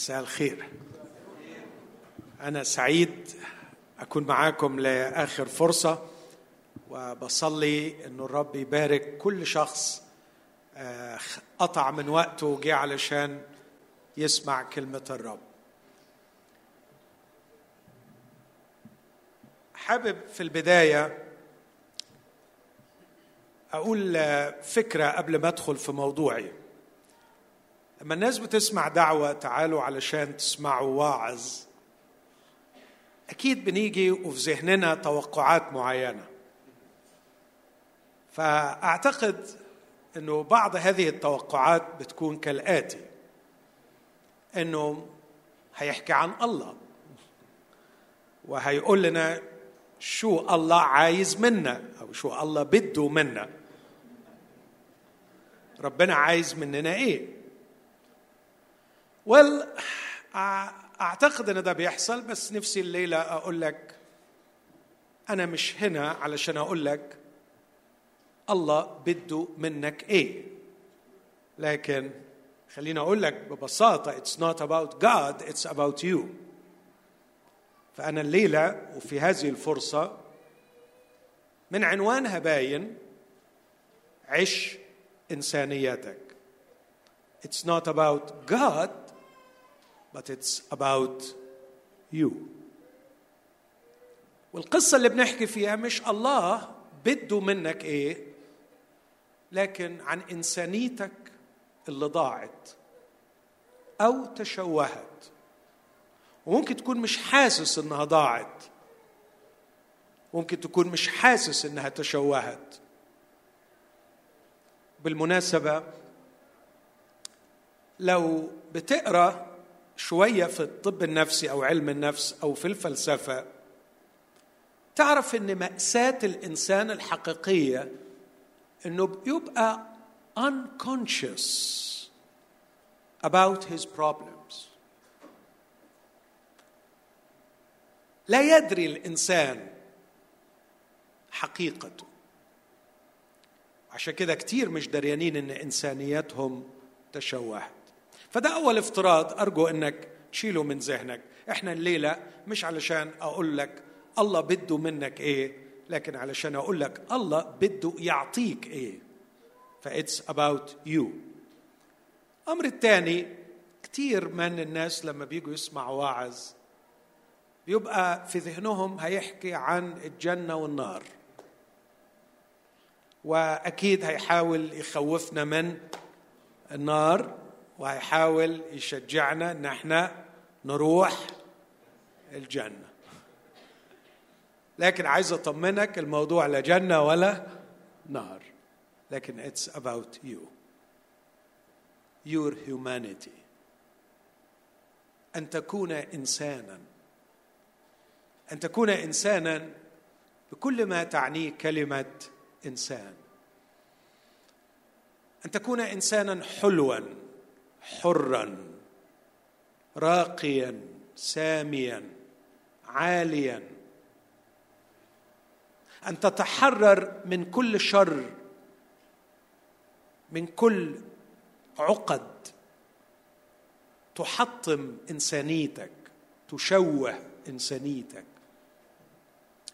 مساء الخير. أنا سعيد أكون معاكم لآخر فرصة وبصلي إنه الرب يبارك كل شخص آه، قطع من وقته وجه علشان يسمع كلمة الرب. حابب في البداية أقول فكرة قبل ما أدخل في موضوعي. لما الناس بتسمع دعوة تعالوا علشان تسمعوا واعظ أكيد بنيجي وفي ذهننا توقعات معينة. فأعتقد أنه بعض هذه التوقعات بتكون كالآتي أنه هيحكي عن الله وهيقول لنا شو الله عايز منا أو شو الله بده منا. ربنا عايز مننا إيه؟ ويل أعتقد إن ده بيحصل بس نفسي الليلة أقول لك أنا مش هنا علشان أقول لك الله بده منك إيه. لكن خليني أقول لك ببساطة it's not about God it's about you. فأنا الليلة وفي هذه الفرصة من عنوانها باين عش انسانيتك it's not about God but it's about you. والقصة اللي بنحكي فيها مش الله بده منك إيه لكن عن إنسانيتك اللي ضاعت أو تشوهت. وممكن تكون مش حاسس إنها ضاعت. ممكن تكون مش حاسس إنها تشوهت. بالمناسبة لو بتقرأ شوية في الطب النفسي أو علم النفس أو في الفلسفة تعرف إن مأساة الإنسان الحقيقية إنه بيبقى unconscious about his problems. لا يدري الإنسان حقيقته. عشان كده كتير مش دريانين إن إنسانياتهم تشوهت. فده أول افتراض أرجو إنك تشيله من ذهنك. إحنا الليلة مش علشان أقول لك الله بده منك إيه لكن علشان أقول لك الله بده يعطيك إيه. That's about you الامر الثاني كتير من الناس لما بيجوا يسمعوا واعظ بيبقى في ذهنهم هيحكي عن الجنة والنار. وأكيد هيحاول يخوفنا من النار. وهيحاول يشجعنا ان إحنا نروح الجنة. لكن عايز أطمنك الموضوع لا جنة ولا نار. لكن اتس about you. Your humanity. أن تكون إنسانا. أن تكون إنسانا بكل ما تعنيه كلمة إنسان. أن تكون إنسانا حلوا. حرا راقيا ساميا عاليا. أن تتحرر من كل شر من كل عقد. تحطم إنسانيتك تشوه إنسانيتك.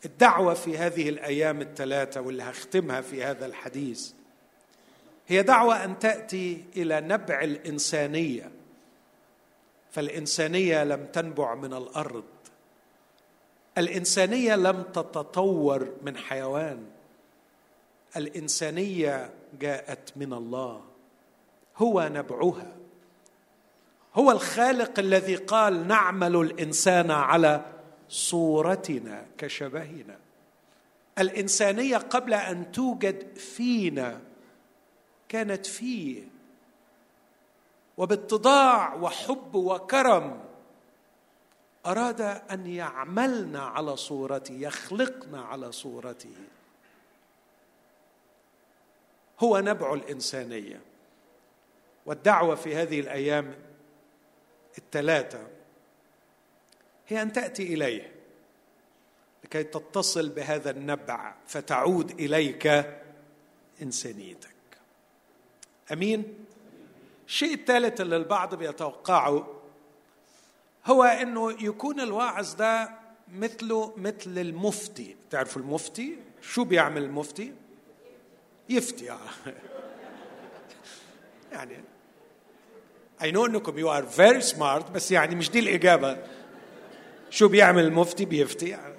الدعوة في هذه الأيام الثلاثة واللي هختمها في هذا الحديث هي دعوة أن تأتي إلى نبع الإنسانية. فالإنسانية لم تنبع من الأرض. الإنسانية لم تتطور من حيوان. الإنسانية جاءت من الله. هو نبعها. هو الخالق الذي قال نعمل الإنسان على صورتنا كشبهنا. الإنسانية قبل أن توجد فينا كانت فيه. وباتضاع وحب وكرم أراد أن يعملنا على صورته يخلقنا على صورته. هو نبع الإنسانية. والدعوة في هذه الأيام الثلاثة هي أن تأتي إليه لكي تتصل بهذا النبع فتعود إليك انسانيتك أمين. الشيء الثالث اللي البعض بيتوقعه هو إنه يكون الواعظ ده مثله مثل المفتي. تعرفوا المفتي؟ شو بيعمل المفتي؟ يفتي آه. يعني I know إنكم you are very smart بس يعني مش دي الإجابة. شو بيعمل المفتي؟ بيفتي يعني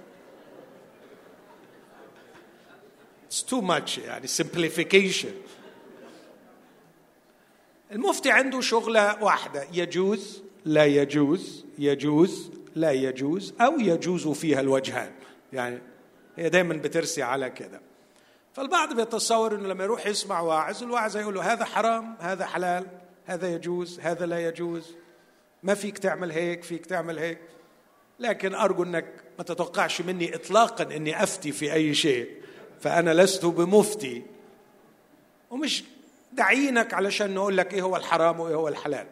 It's too much يعني simplification. المفتي عنده شغلة واحدة. يجوز لا يجوز يجوز لا يجوز أو يجوز فيها الوجهان. يعني هي دايما بترسي على كده. فالبعض بيتصور إنه لما يروح يسمع واعظ الواعظ يقول له هذا حرام هذا حلال هذا يجوز هذا لا يجوز. ما فيك تعمل هيك فيك تعمل هيك. لكن أرجو إنك ما تتوقعش مني اطلاقا إني أفتي في أي شيء. فأنا لست بمفتي. ومش دعينك علشان نقول لك إيه هو الحرام وإيه هو الحلال.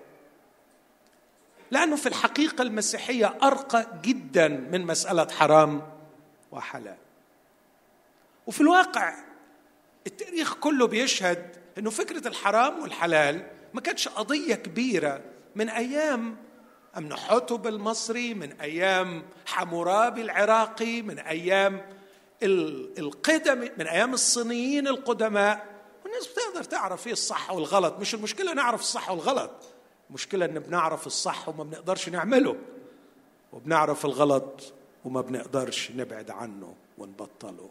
لأنه في الحقيقة المسيحية أرقى جدا من مسألة حرام وحلال. وفي الواقع التاريخ كله بيشهد إنه فكرة الحرام والحلال ما كانتش قضية كبيرة. من أيام امنحتب المصري من أيام حمورابي العراقي من أيام القدم من أيام الصينيين القدماء والناس بتقدر تعرف إيه الصح والغلط. مش المشكلة نعرف الصح والغلط. المشكلة إن بنعرف الصح وما بنقدرش نعمله. وبنعرف الغلط وما بنقدرش نبعد عنه ونبطله.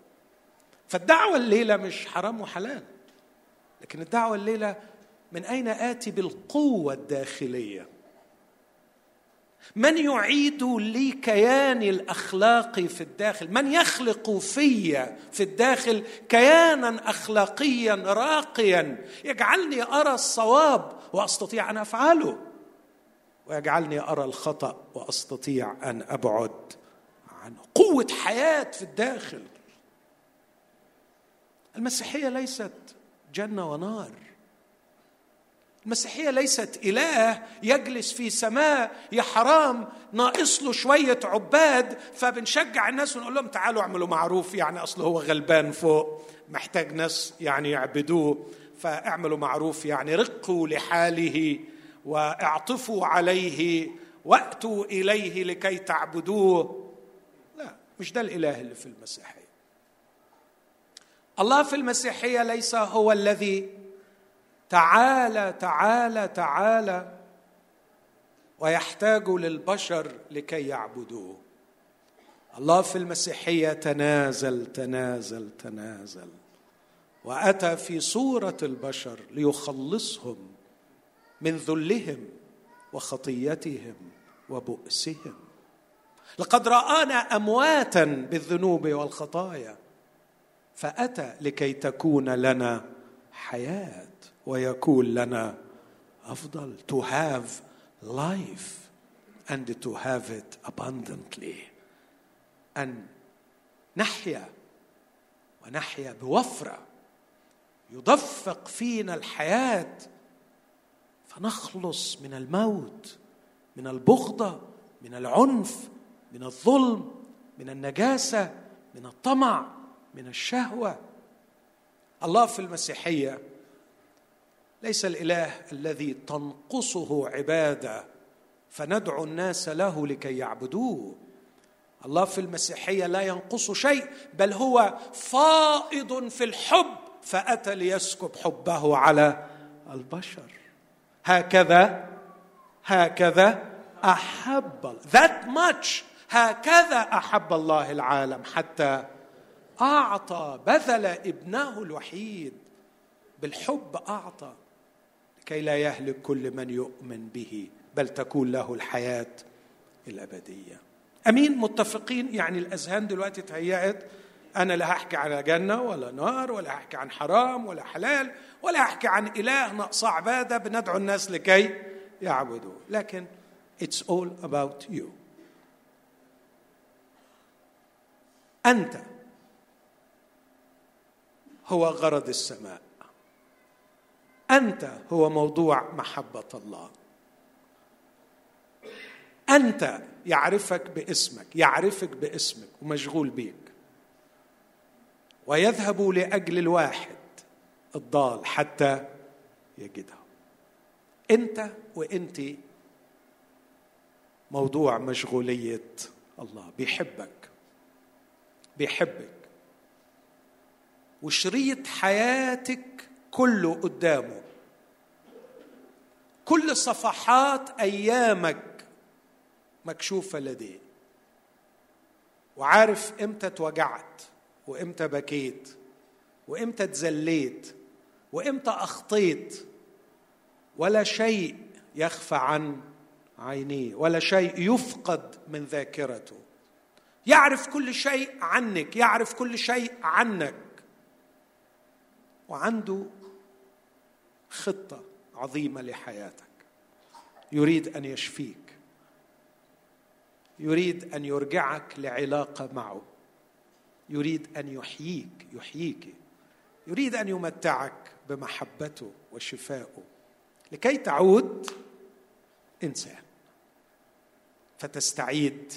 فالدعوة الليلة مش حرام وحلال. لكن الدعوة الليلة من أين آتي بالقوة الداخلية؟ من يعيد لي كياني الاخلاقي في الداخل؟ من يخلق في في الداخل كيانا أخلاقيا راقيا؟ يجعلني أرى الصواب وأستطيع أن أفعله. ويجعلني أرى الخطأ وأستطيع أن أبعد عنه. قوة حياة في الداخل. المسيحية ليست جنة ونار. المسيحيه ليست إله يجلس في سماء يا حرام ناقص له شوية عباد فبنشجع الناس ونقول لهم تعالوا اعملوا معروف يعني أصله هو غلبان فوق محتاج ناس يعني يعبدوه فاعملوا معروف يعني رقوا لحاله واعطفوا عليه وأتوا إليه لكي تعبدوه. لا مش ده الإله اللي في المسيحية. الله في المسيحية ليس هو الذي تعالى تعالى تعالى ويحتاج للبشر لكي يعبدوه. الله في المسيحية تنازل تنازل تنازل وأتى في صورة البشر ليخلصهم من ذلهم وخطيتهم وبؤسهم. لقد رآنا أمواتا بالذنوب والخطايا فأتى لكي تكون لنا حياة. ويكون لنا أفضل to have life and to have it abundantly. أن نحيا ونحيا بوفرة يدفق فينا الحياة فنخلص من الموت من البغضة من العنف من الظلم من النجاسة من الطمع من الشهوة. الله في المسيحية ليس الإله الذي تنقصه عبادة فندعو الناس له لكي يعبدوه. الله في المسيحية لا ينقص شيء بل هو فائض في الحب فأتى ليسكب حبه على البشر. هكذا هكذا أحب that much هكذا أحب الله العالم حتى أعطى بذل ابنه الوحيد. بالحب أعطى. كي لا يهلك كل من يؤمن به بل تكون له الحياة الأبدية. أمين؟ متفقين؟ يعني الأذهان دلوقتي تهيأت أنا لا هحكي على جنه ولا نار ولا هحكي عن حرام ولا حلال ولا هحكي عن إله ناقص عباده بندعو الناس لكي يعبدوا لكن it's all about you. أنت هو غرض السماء. أنت هو موضوع محبة الله. أنت يعرفك باسمك يعرفك باسمك ومشغول بيك. ويذهب لأجل الواحد الضال حتى يجده. أنت وأنت موضوع مشغولية الله. بيحبك بيحبك. وشريط حياتك كله قدامه. كل صفحات أيامك مكشوفة لديه. وعارف إمتى اتوجعت وإمتى بكيت وإمتى اتذليت وإمتى أخطيت. ولا شيء يخفى عن عينيه ولا شيء يفقد من ذاكرته. يعرف كل شيء عنك يعرف كل شيء عنك. وعنده خطة عظيمة لحياتك. يريد أن يشفيك. يريد أن يرجعك لعلاقة معه. يريد أن يحييك يحييك. يريد أن يمتعك بمحبته وشفائه. لكي تعود إنسان. فتستعيد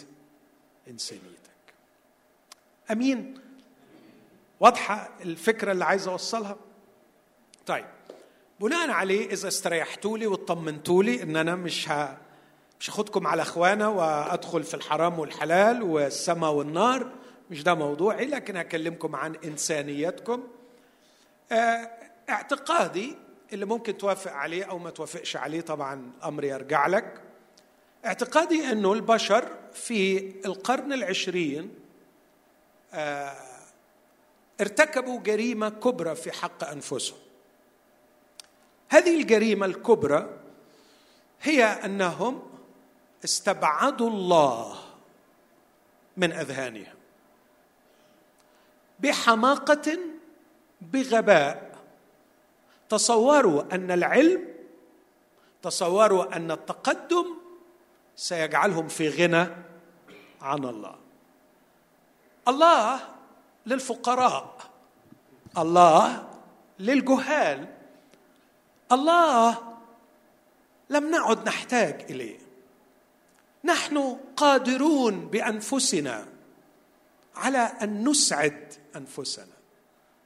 إنسانيتك. أمين؟ واضحة الفكرة اللي عايز أوصلها؟ طيب. بناء عليه إذا استريحتوا لي واطمنتوا لي إن أنا مش ه... مش هاخدكم على اخوانا وأدخل في الحرام والحلال والسماء والنار. مش ده موضوعي لكن هكلمكم عن إنسانيتكم. آه اعتقادي اللي ممكن توافق عليه أو ما توافقش عليه طبعا الامر يرجع لك. اعتقادي إنه البشر في القرن العشرين آه ارتكبوا جريمة كبرى في حق أنفسهم. هذه الجريمة الكبرى هي أنهم استبعدوا الله من أذهانهم بحماقة بغباء. تصوروا أن العلم تصوروا أن التقدم سيجعلهم في غنى عن الله. الله للفقراء الله للجهال. الله لم نعد نحتاج إليه نحن قادرون بأنفسنا على أن نسعد أنفسنا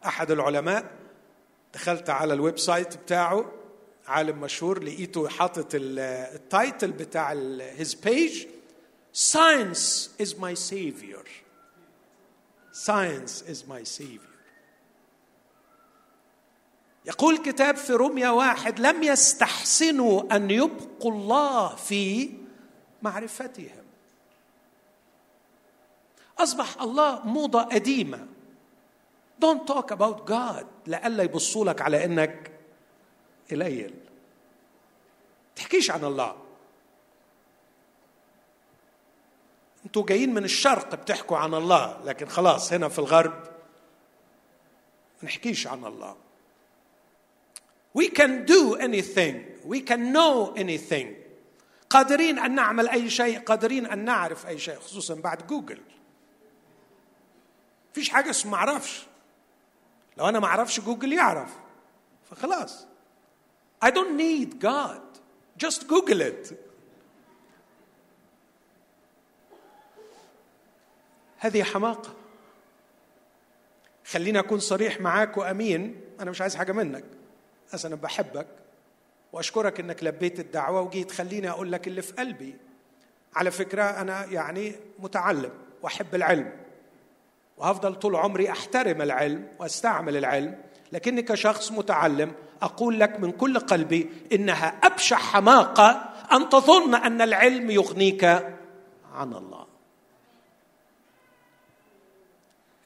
أحد العلماء دخلت على ال website بتاعه عالم مشهور لقيته حاطط ال title بتاع his page Science is my savior. Science is my savior. يقول الكتاب في روميا واحد لم يستحسنوا أن يبقوا الله في معرفتهم. أصبح الله موضة قديمة. Don't talk about God لألا يبصوا لك على إنك قليل. تحكيش عن الله. أنتوا جايين من الشرق بتحكوا عن الله لكن خلاص هنا في الغرب ما نحكيش عن الله. We can do anything. We can know anything. قادرين أن نعمل أي شيء؟ قادرين أن نعرف أي شيء خصوصا بعد جوجل. فيش حاجة اسمها ما أعرفش. لو أنا ما أعرفش جوجل يعرف. فخلاص. I don't need God. Just Google it. هذه حماقة. خليني أكون صريح معاك وأمين. أنا مش عايز حاجة منك. بس أنا بحبك وأشكرك إنك لبيت الدعوة وجيت خليني أقول لك اللي في قلبي. على فكرة أنا يعني متعلم وأحب العلم وهفضل طول عمري أحترم العلم وأستعمل العلم لكني كشخص متعلم أقول لك من كل قلبي إنها أبشع حماقة أن تظن أن العلم يغنيك عن الله.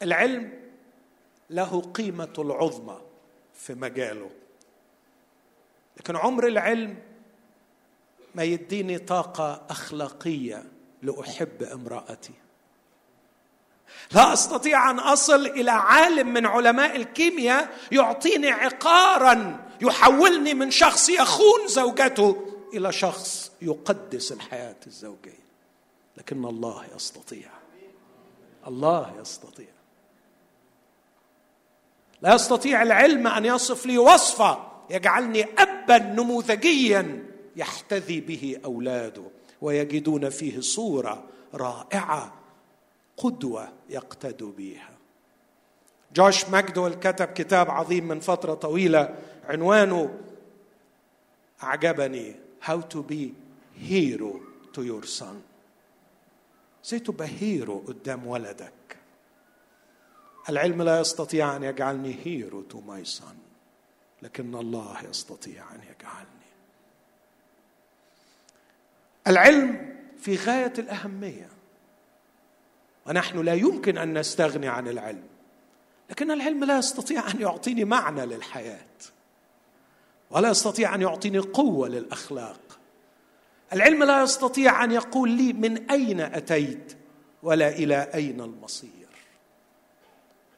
العلم له قيمة العظمى في مجاله. لكن عمر العلم ما يديني طاقة أخلاقية لأحب امرأتي. لا أستطيع أن أصل إلى عالم من علماء الكيمياء يعطيني عقارا يحولني من شخص يخون زوجته إلى شخص يقدس الحياة الزوجية. لكن الله يستطيع. الله يستطيع. لا يستطيع العلم أن يصف لي وصفة يجعلني أبا نموذجيا يحتذي به أولاده ويجدون فيه صورة رائعة قدوة يقتدوا بها جوش ماكدول كتب كتاب عظيم من فترة طويلة عنوانه أعجبني How to be hero to your son. إزاي تبقى hero قدام ولدك. العلم لا يستطيع أن يجعلني hero to my son لكن الله يستطيع أن يجعلني. العلم في غاية الأهمية. ونحن لا يمكن أن نستغني عن العلم. لكن العلم لا يستطيع أن يعطيني معنى للحياة. ولا يستطيع أن يعطيني قوة للأخلاق. العلم لا يستطيع أن يقول لي من أين أتيت ولا إلى أين المصير.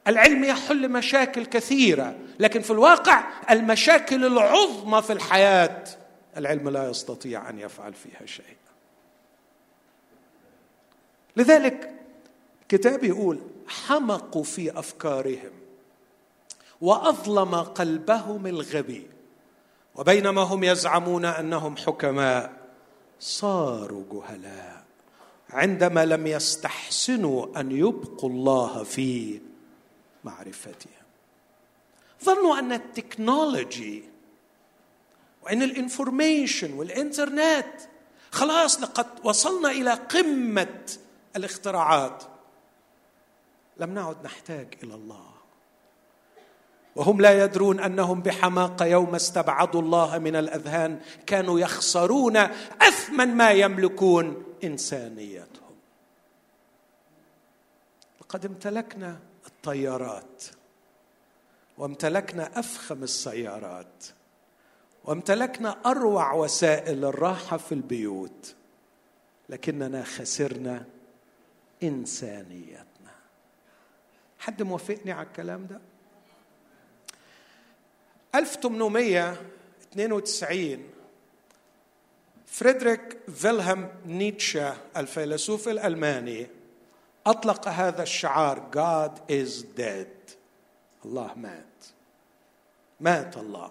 العلم يحل مشاكل كثيرة لكن في الواقع المشاكل العظمى في الحياة العلم لا يستطيع أن يفعل فيها شيء لذلك كتاب يقول حمقوا في أفكارهم وأظلم قلبهم الغبي وبينما هم يزعمون أنهم حكماء صاروا جهلاء عندما لم يستحسنوا أن يبقوا الله في معرفتهم ظنوا أن ال technology وإن ال information والإنترنت خلاص لقد وصلنا إلى قمة الاختراعات. لم نعد نحتاج إلى الله. وهم لا يدرون أنهم بحماقة يوم استبعدوا الله من الأذهان كانوا يخسرون أثمن ما يملكون إنسانيتهم. لقد امتلكنا الطيارات. وامتلكنا أفخم السيارات. وامتلكنا أروع وسائل الراحة في البيوت. لكننا خسرنا إنسانيتنا. حد موافقني على الكلام ده؟ 1892 فريدريك فيلهام نيتشه الفيلسوف الألماني أطلق هذا الشعار God is dead. الله مات. مات الله.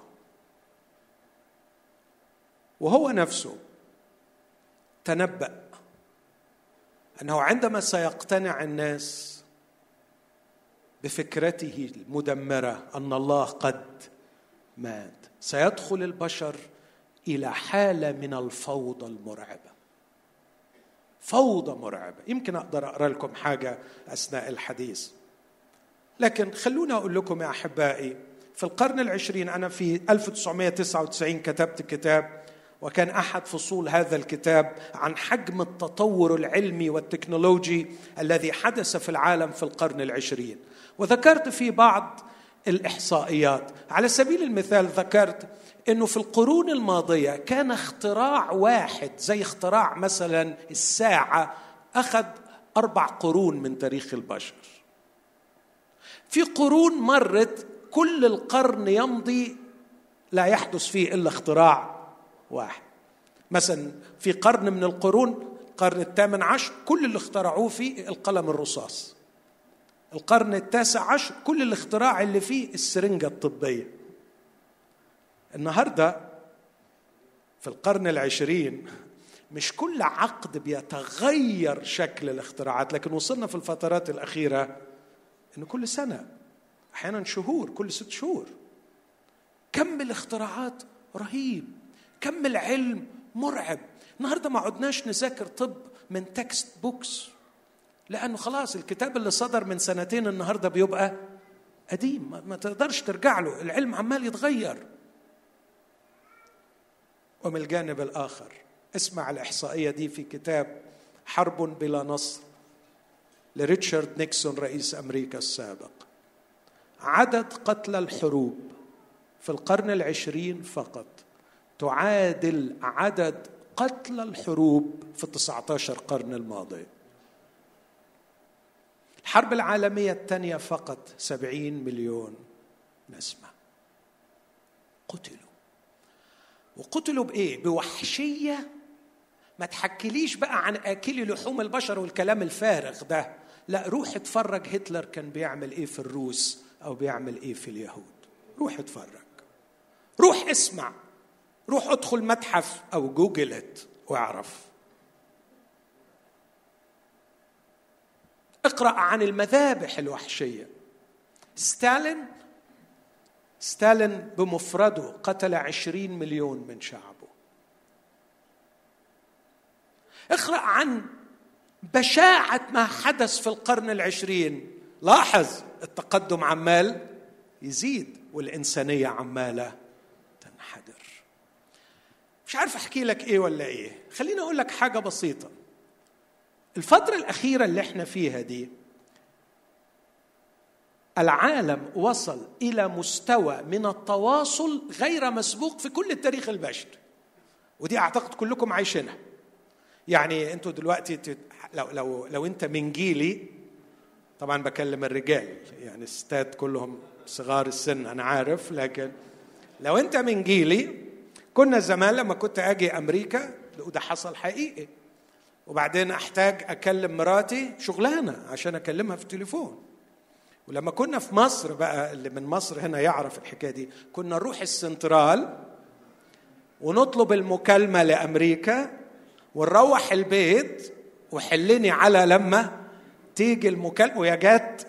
وهو نفسه تنبأ أنه عندما سيقتنع الناس بفكرته المدمرة أن الله قد مات سيدخل البشر إلى حالة من الفوضى المرعبة. فوضى مرعبة. يمكن أقدر أقرأ لكم حاجة أثناء الحديث. لكن خلوني أقول لكم يا أحبائي في القرن العشرين أنا في 1999 كتبت كتاب وكان أحد فصول هذا الكتاب عن حجم التطور العلمي والتكنولوجي الذي حدث في العالم في القرن العشرين. وذكرت في بعض الإحصائيات. على سبيل المثال ذكرت إنه في القرون الماضية كان اختراع واحد زي اختراع مثلا الساعة أخذ أربع قرون من تاريخ البشر. في قرون مرت كل القرن يمضي لا يحدث فيه إلا اختراع واحد. مثلا في قرن من القرون القرن الثامن عشر كل اللي اخترعوه فيه القلم الرصاص. القرن التاسع عشر كل الاختراع اللي فيه السرنجة الطبية. النهاردة في القرن العشرين مش كل عقد بيتغير شكل الاختراعات لكن وصلنا في الفترات الأخيرة إن كل سنة أحيانا شهور كل ست شهور. كم الاختراعات رهيب كم العلم مرعب. النهارده ما عدناش نذاكر طب من textbooks لأنه خلاص الكتاب اللي صدر من سنتين النهارده بيبقى قديم ما تقدرش ترجع له العلم عمال يتغير. ومن الجانب الآخر اسمع الإحصائية دي في كتاب حرب بلا نصر لريتشارد نيكسون رئيس أمريكا السابق. عدد قتلى الحروب في القرن العشرين فقط تعادل عدد قتلى الحروب في التسعة عشر قرن الماضي. الحرب العالمية الثانية فقط سبعين مليون نسمة قتلوا. وقتلوا بإيه؟ بوحشية. ما تحكيليش بقى عن آكلي لحوم البشر والكلام الفارغ ده. لا روح اتفرج هتلر كان بيعمل إيه في الروس أو بيعمل إيه في اليهود. روح اتفرج. روح اسمع. روح ادخل متحف أو جوجلت واعرف. اقرأ عن المذابح الوحشية. ستالين ستالين بمفرده قتل عشرين مليون من شعبه. اقرأ عن بشاعة ما حدث في القرن العشرين. لاحظ التقدم عمال يزيد والإنسانية عمالة تنحدر. مش عارف أحكي لك إيه ولا إيه. خليني أقول لك حاجة بسيطة. الفترة الأخيرة اللي إحنا فيها دي العالم وصل إلى مستوى من التواصل غير مسبوق في كل التاريخ البشري ودي أعتقد كلكم عايشينها. يعني أنتوا دلوقتي لو لو لو أنت من جيلي طبعا بكلم الرجال يعني الستات كلهم صغار السن أنا عارف لكن لو أنت من جيلي كنا زمان لما كنت أجي أمريكا وده حصل حقيقي. وبعدين أحتاج أكلم مراتي شغلانة عشان أكلمها في التليفون. ولما كنا في مصر بقى اللي من مصر هنا يعرف الحكاية دي كنا نروح السنترال ونطلب المكالمة لأمريكا ونروح البيت وحلني على لما تيجي المكالمة ويا جت.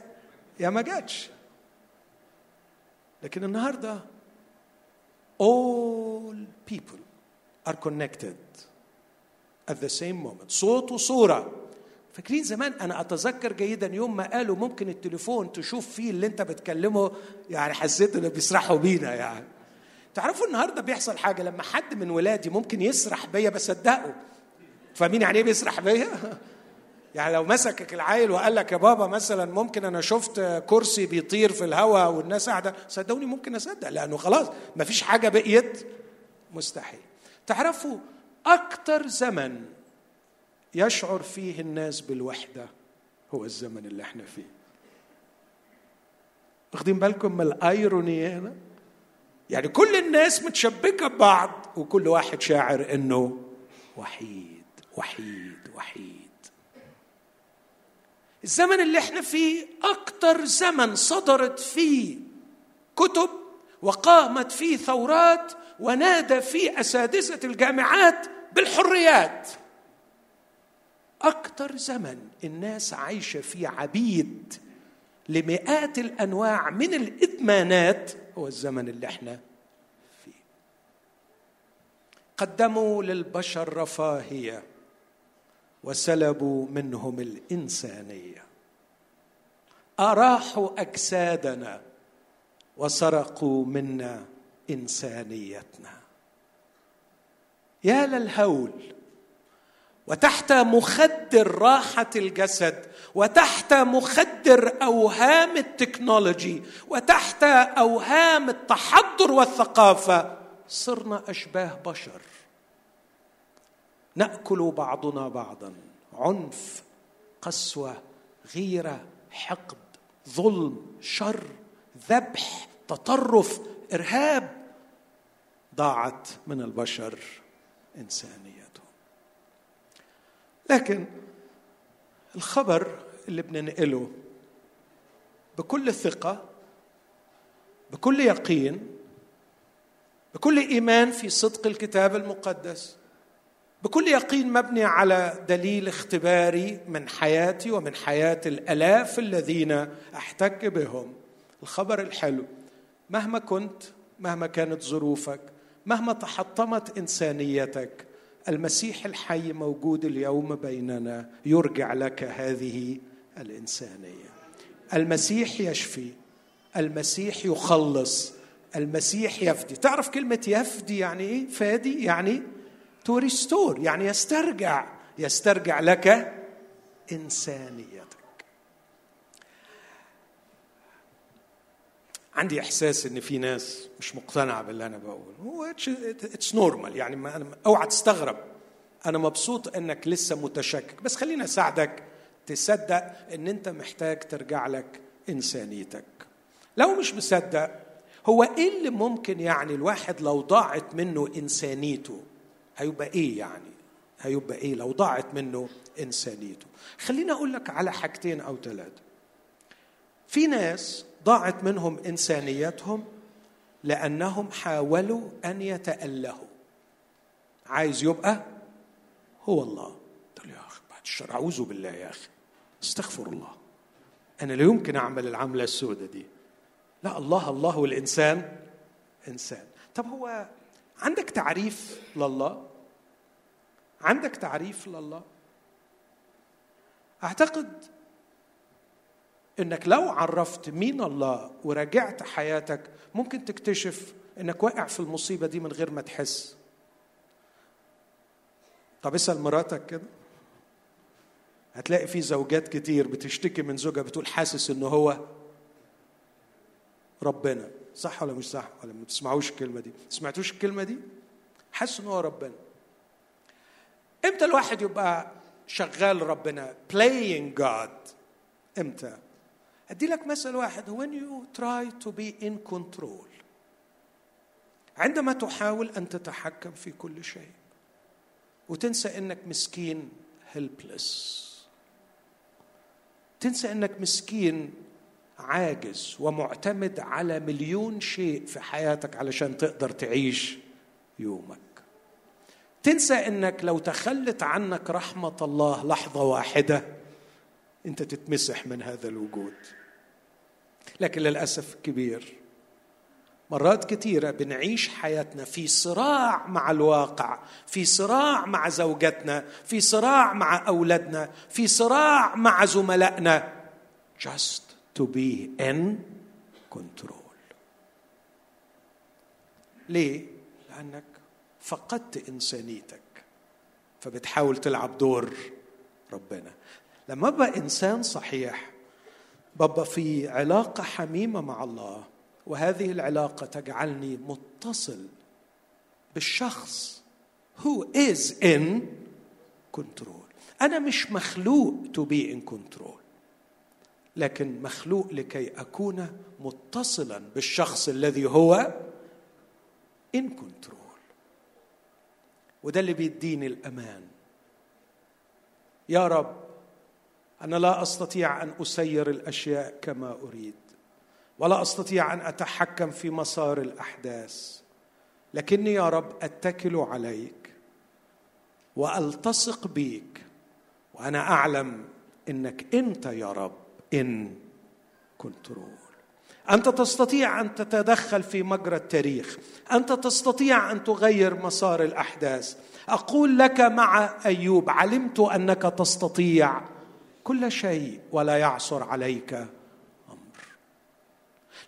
يا ما جاتش لكن النهارده all people are connected at the same moment. صوت وصورة. فاكرين زمان؟ أنا أتذكر جيدا يوم ما قالوا ممكن التليفون تشوف فيه اللي أنت بتكلمه يعني حسيت إنه بيسرحوا بينا يعني. تعرفوا النهارده بيحصل حاجة؟ لما حد من ولادي ممكن يسرح بيا بصدقه. فاهمين يعني إيه بيسرح بيا؟ يعني لو مسكك العيل وقال لك يا بابا مثلا ممكن أنا شفت كرسي بيطير في الهواء والناس قاعدة صدقوني ممكن أصدق لأنه خلاص ما فيش حاجة بقيت مستحيل. تعرفوا أكتر زمن يشعر فيه الناس بالوحدة هو الزمن اللي إحنا فيه. واخدين بالكم من الايروني هنا؟ يعني كل الناس متشبكة ببعض وكل واحد شاعر انه وحيد وحيد وحيد. الزمن اللي إحنا فيه أكتر زمن صدرت فيه كتب وقامت فيه ثورات ونادى فيه أساتذة الجامعات بالحريات. أكتر زمن الناس عايشة فيه عبيد لمئات الأنواع من الإدمانات هو الزمن اللي إحنا فيه. قدموا للبشر رفاهية وسلبوا منهم الإنسانية. أراحوا أجسادنا وسرقوا منا إنسانيتنا. يا للهول وتحت مخدر راحة الجسد وتحت مخدر أوهام التكنولوجي وتحت أوهام التحضر والثقافة صرنا أشباه بشر. نأكل بعضنا بعضا. عنف قسوة غيرة حقد ظلم شر ذبح تطرف إرهاب ضاعت من البشر انسانيتهم لكن الخبر اللي بننقله بكل ثقة بكل يقين بكل إيمان في صدق الكتاب المقدس بكل يقين مبني على دليل اختباري من حياتي ومن حياة الألاف الذين أحتك بهم. الخبر الحلو مهما كنت مهما كانت ظروفك مهما تحطمت إنسانيتك المسيح الحي موجود اليوم بيننا يرجع لك هذه الإنسانية. المسيح يشفي المسيح يخلص المسيح يفدي. تعرف كلمة يفدي يعني إيه؟ فادي يعني to restore يعني يسترجع يسترجع لك انسانيتك عندي إحساس إن في ناس مش مقتنعة باللي أنا بقوله. هو it's normal يعني ما أنا أوعى تستغرب. أنا مبسوط إنك لسه متشكك. بس خليني أساعدك تصدق إن أنت محتاج ترجع لك إنسانيتك. لو مش مصدق هو إيه اللي ممكن يعني الواحد لو ضاعت منه إنسانيته؟ هيبقى إيه يعني؟ هيبقى إيه لو ضاعت منه إنسانيته؟ خليني أقول لك على حاجتين أو ثلاثة في ناس ضاعت منهم إنسانيتهم لأنهم حاولوا أن يتألهوا. عايز يبقى هو الله. له يا أخي بعد الشر أعوذ بالله يا أخي. استغفر الله. أنا لا يمكن أعمل العملة السوداء دي. لا الله الله والإنسان إنسان. طب هو عندك تعريف لله؟ عندك تعريف لله؟ أعتقد إنك لو عرفت مين الله وراجعت حياتك ممكن تكتشف إنك واقع في المصيبة دي من غير ما تحس. طب اسأل مراتك كده. هتلاقي في زوجات كتير بتشتكي من زوجها بتقول حاسس انه هو ربنا. صح ولا مش صح؟ ولا ما تسمعوش الكلمة دي. سمعتوش الكلمة دي؟ حاسس انه هو ربنا. إمتى الواحد يبقى شغال ربنا؟ Playing God. إمتى؟ أدي لك مثل واحد. When you try to be in control عندما تحاول أن تتحكم في كل شيء وتنسى إنك مسكين helpless تنسى إنك مسكين عاجز ومعتمد على مليون شيء في حياتك علشان تقدر تعيش يومك. تنسى إنك لو تخلت عنك رحمة الله لحظة واحدة أنت تتمسح من هذا الوجود. لكن للأسف الكبير مرات كثيرة بنعيش حياتنا في صراع مع الواقع في صراع مع زوجتنا في صراع مع أولادنا في صراع مع زملائنا. Just to be in control. ليه؟ لأنك فقدت إنسانيتك. فبتحاول تلعب دور ربنا. لما أبقى إنسان صحيح ببقى في علاقة حميمة مع الله وهذه العلاقة تجعلني متصل بالشخص who is in control. أنا مش مخلوق to be in control لكن مخلوق لكي أكون متصلا بالشخص الذي هو in control. وده اللي بيديني الأمان. يا رب أنا لا أستطيع أن أسير الأشياء كما أريد ولا أستطيع أن أتحكم في مسار الأحداث. لكني يا رب أتكل عليك وألتصق بيك وأنا أعلم إنك أنت يا رب إن كنترول أنت تستطيع أن تتدخل في مجرى التاريخ أنت تستطيع أن تغير مسار الأحداث. أقول لك مع أيوب علمت أنك تستطيع كل شيء ولا يعسر عليك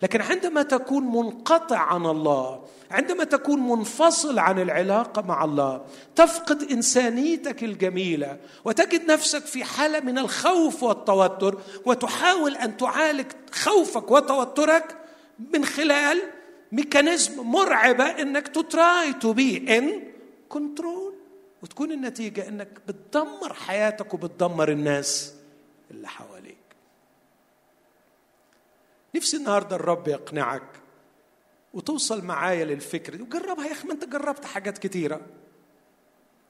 لكن عندما تكون منقطع عن الله عندما تكون منفصل عن العلاقة مع الله تفقد إنسانيتك الجميلة وتجد نفسك في حالة من الخوف والتوتر وتحاول أن تعالج خوفك وتوترك من خلال mechanism مرعبة إنك ت try to be in control وتكون النتيجة إنك بتدمر حياتك وبتدمر الناس. اللي حواليك. نفسي النهارده الرب يقنعك وتوصل معايا للفكره دي. وجربها يا أخي ما أنت جربت حاجات كتيرة.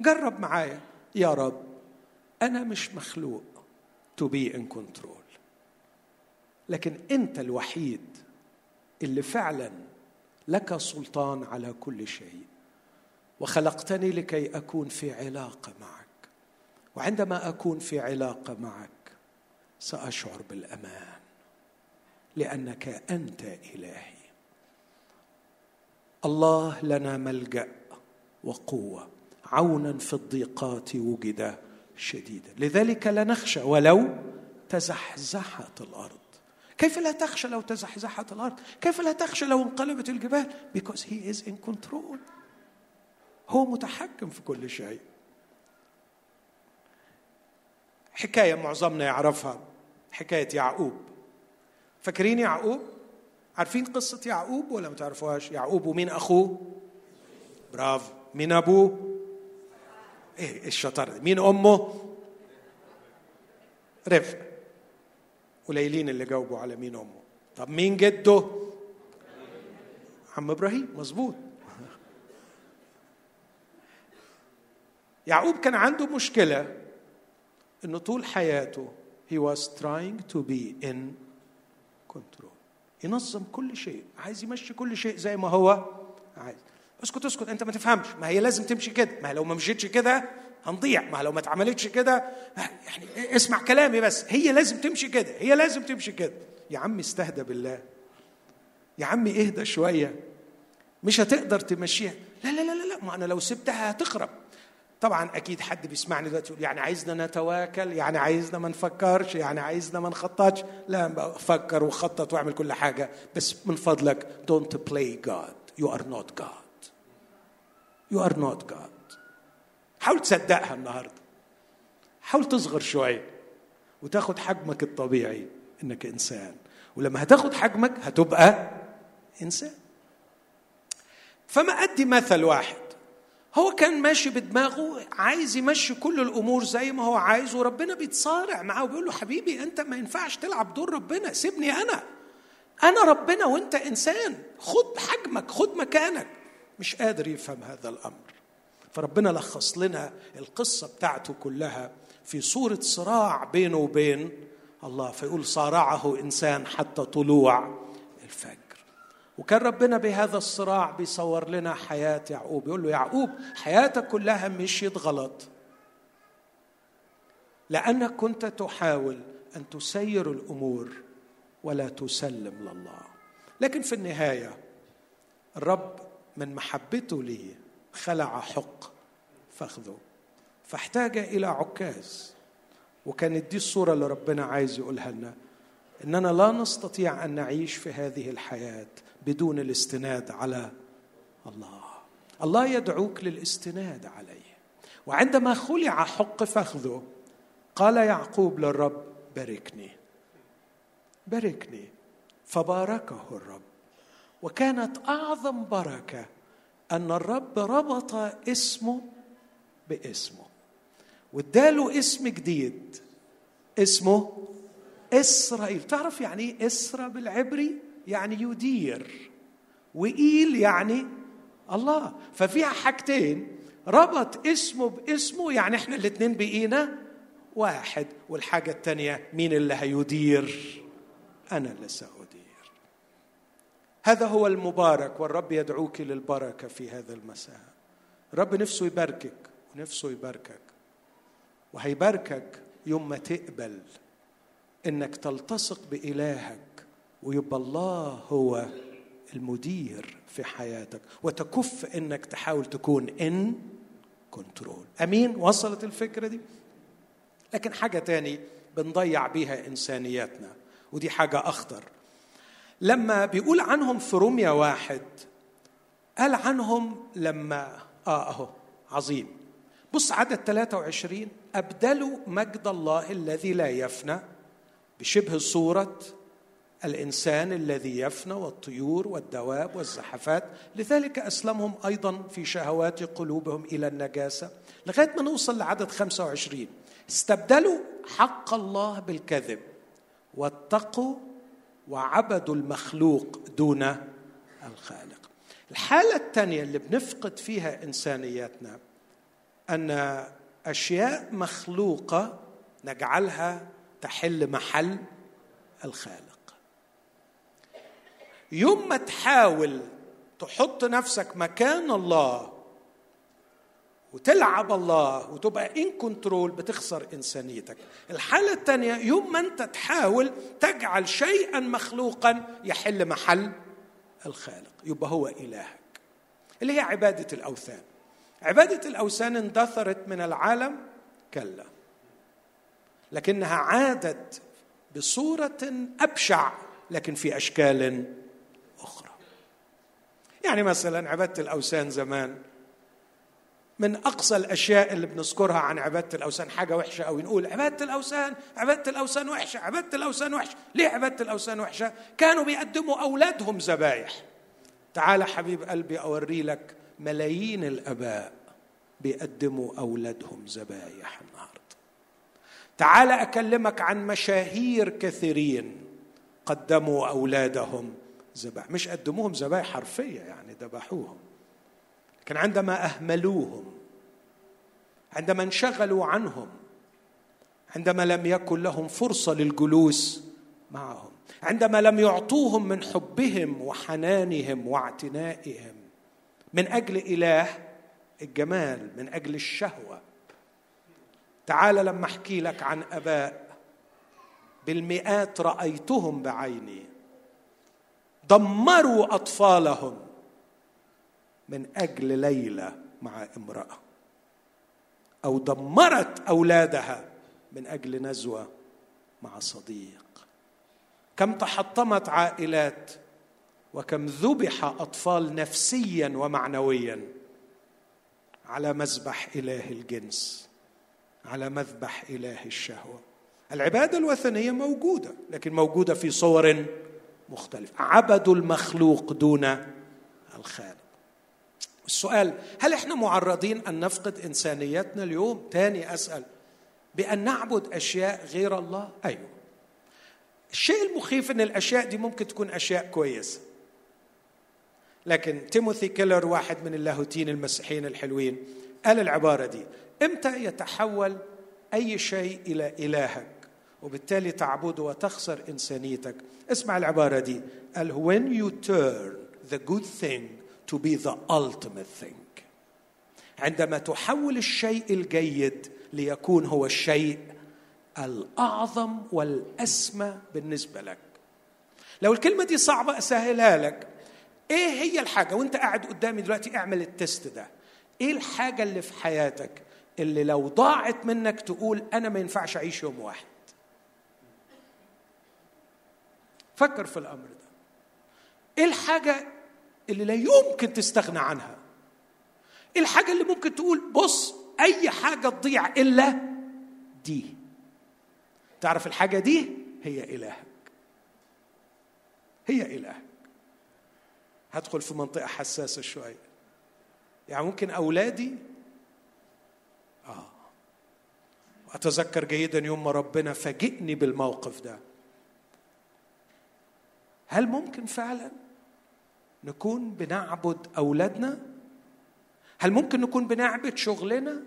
جرب معايا. يا رب أنا مش مخلوق to be in control لكن أنت الوحيد اللي فعلا لك سلطان على كل شيء. وخلقتني لكي أكون في علاقة معك. وعندما أكون في علاقة معك سأشعر بالأمان لأنك أنت إلهي. الله لنا ملجأ وقوة عونا في الضيقات وجد شديدا. لذلك لا نخشى ولو تزحزحت الأرض. كيف لا تخشى لو تزحزحت الأرض؟ كيف لا تخشى لو انقلبت الجبال؟ Because he is in control. هو متحكم في كل شيء. حكاية معظمنا يعرفها. حكاية يعقوب. فاكرين يعقوب؟ عارفين قصة يعقوب ولا ما تعرفوهاش؟ يعقوب ومين أخوه؟ برافو. مين أبوه؟ إيه الشطارة مين أمه؟ رفق. قليلين اللي جاوبوا على مين أمه. طب مين جده؟ عم إبراهيم. مظبوط. يعقوب كان عنده مشكلة إنه طول حياته he was trying to be in كنترول ينظم كل شيء. عايز يمشي كل شيء زي ما هو عايز. اسكت اسكت. انت ما تفهمش. ما هي لازم تمشي كده. ما لو ما مشيتش كده هنضيع. ما لو ما اتعملتش كده يعني اسمع كلامي بس. هي لازم تمشي كده. هي لازم تمشي كده. يا عم استهدى بالله. يا عم اهدى شوية. مش هتقدر تمشيها. لا لا لا لا. ما أنا لو سبتها هتخرب. طبعا أكيد حد بيسمعني دلوقتي يقول يعني عايزنا نتواكل يعني عايزنا ما نفكرش يعني عايزنا ما نخططش. لا فكر وخطط واعمل كل حاجة بس من فضلك don't play God. You are not God. You are not God. حاول تصدقها النهارده. حاول تصغر شوية وتاخد حجمك الطبيعي إنك إنسان. ولما هتاخد حجمك هتبقى إنسان. فما أدي مثل واحد. هو كان ماشي بدماغه عايز يمشي كل الأمور زي ما هو عايز وربنا بيتصارع معاه وبيقول له حبيبي أنت ما ينفعش تلعب دور ربنا سيبني أنا. أنا ربنا وأنت إنسان خد حجمك خد مكانك. مش قادر يفهم هذا الأمر. فربنا لخص لنا القصة بتاعته كلها في صورة صراع بينه وبين الله فيقول صارعه إنسان حتى طلوع الفجر. وكان ربنا بهذا الصراع بيصور لنا حياة يعقوب. يقول له يعقوب حياتك كلها مشيت غلط. لأنك كنت تحاول أن تسير الأمور ولا تسلم لله. لكن في النهاية الرب من محبته لي خلع حق فخذه. فاحتاج إلى عكاز. وكانت دي الصورة اللي ربنا عايز يقولها لنا. إننا لا نستطيع أن نعيش في هذه الحياة بدون الاستناد على الله. الله يدعوك للاستناد عليه. وعندما خلع حق فخذه قال يعقوب للرب باركني. باركني. فباركه الرب. وكانت أعظم بركة أن الرب ربط اسمه باسمه. واداله اسم جديد اسمه إسرائيل. تعرف يعني إيه اسرى بالعبري؟ يعني يدير. وإيل يعني الله. ففيها حاجتين. ربط اسمه باسمه يعني إحنا الاثنين بقينا واحد. والحاجة الثانية مين اللي هيدير؟ أنا اللي سأدير. هذا هو المبارك والرب يدعوك للبركة في هذا المساء. الرب نفسه يباركك ونفسه يباركك. وهيباركك يوم ما تقبل إنك تلتصق بإلهك. ويبقى الله هو المدير في حياتك وتكف إنك تحاول تكون ان كنترول أمين؟ وصلت الفكرة دي؟ لكن حاجة تاني بنضيع بيها إنسانياتنا ودي حاجة أخطر. لما بيقول عنهم في روميا واحد قال عنهم لما آه أهو عظيم. بص عدد 23 أبدلوا مجد الله الذي لا يفنى بشبه صورة الإنسان الذي يفنى والطيور والدواب والزحفات لذلك أسلمهم أيضا في شهوات قلوبهم إلى النجاسة. لغاية ما نوصل لعدد 25 استبدلوا حق الله بالكذب واتقوا وعبدوا المخلوق دون الخالق. الحالة الثانية اللي بنفقد فيها انسانيتنا أن أشياء مخلوقة نجعلها تحل محل الخالق. يوم ما تحاول تحط نفسك مكان الله وتلعب الله وتبقى ان كنترول بتخسر إنسانيتك. الحالة الثانية يوم ما انت تحاول تجعل شيئا مخلوقا يحل محل الخالق يبقى هو إلهك. اللي هي عبادة الأوثان. عبادة الأوثان اندثرت من العالم كلا لكنها عادت بصورة أبشع لكن في أشكال يعني مثلا عباده الأوثان زمان من أقصى الأشياء اللي بنذكرها عن عباده الأوثان حاجة وحشة أو نقول عباده الأوثان عباده الأوثان وحشة عباده الأوثان وحشة. ليه عباده الأوثان وحشة؟ كانوا بيقدموا أولادهم ذبايح. تعال حبيب قلبي أوري لك ملايين الأباء بيقدموا أولادهم ذبايح النهارده. تعال أكلمك عن مشاهير كثيرين قدموا أولادهم ذبح. مش قدموهم ذبائح حرفية يعني ذبحوهم. لكن عندما أهملوهم عندما انشغلوا عنهم عندما لم يكن لهم فرصة للجلوس معهم عندما لم يعطوهم من حبهم وحنانهم واعتنائهم من أجل إله الجمال من أجل الشهوة. تعال لما أحكي لك عن أباء بالمئات رأيتهم بعيني. دمروا أطفالهم من أجل ليلة مع امرأة أو دمرت أولادها من أجل نزوة مع صديق. كم تحطمت عائلات وكم ذبح أطفال نفسيا ومعنويا على مذبح إله الجنس على مذبح إله الشهوة. العبادة الوثنية موجودة لكن موجودة في صور مختلفه عبدوا المخلوق دون الخالق. السؤال هل إحنا معرضين أن نفقد إنسانيتنا اليوم؟ تاني أسأل. بأن نعبد أشياء غير الله؟ أيوه. الشيء المخيف إن الأشياء دي ممكن تكون أشياء كويسة. لكن تيموثي كيلر واحد من اللاهوتين المسيحيين الحلوين قال العبارة دي إمتى يتحول أي شيء إلى إلهك؟ وبالتالي تعبده وتخسر إنسانيتك. اسمع العبارة دي. قال when you turn the good thing to be the ultimate thing. عندما تحول الشيء الجيد ليكون هو الشيء الأعظم والأسمى بالنسبة لك. لو الكلمة دي صعبة أسهلها لك. إيه هي الحاجة؟ وأنت قاعد قدامي دلوقتي اعمل التست ده. إيه الحاجة اللي في حياتك اللي لو ضاعت منك تقول أنا ما ينفعش أعيش يوم واحد؟ فكر في الأمر ده. إيه الحاجة اللي لا يمكن تستغنى عنها؟ إيه الحاجة اللي ممكن تقول بص أي حاجة تضيع إلا دي؟ تعرف الحاجة دي؟ هي إلهك. هي إلهك. هدخل في منطقة حساسة شوية. يعني ممكن أولادي؟ آه. وأتذكر جيدا يوم ما ربنا فاجئني بالموقف ده. هل ممكن فعلا نكون بنعبد أولادنا؟ هل ممكن نكون بنعبد شغلنا؟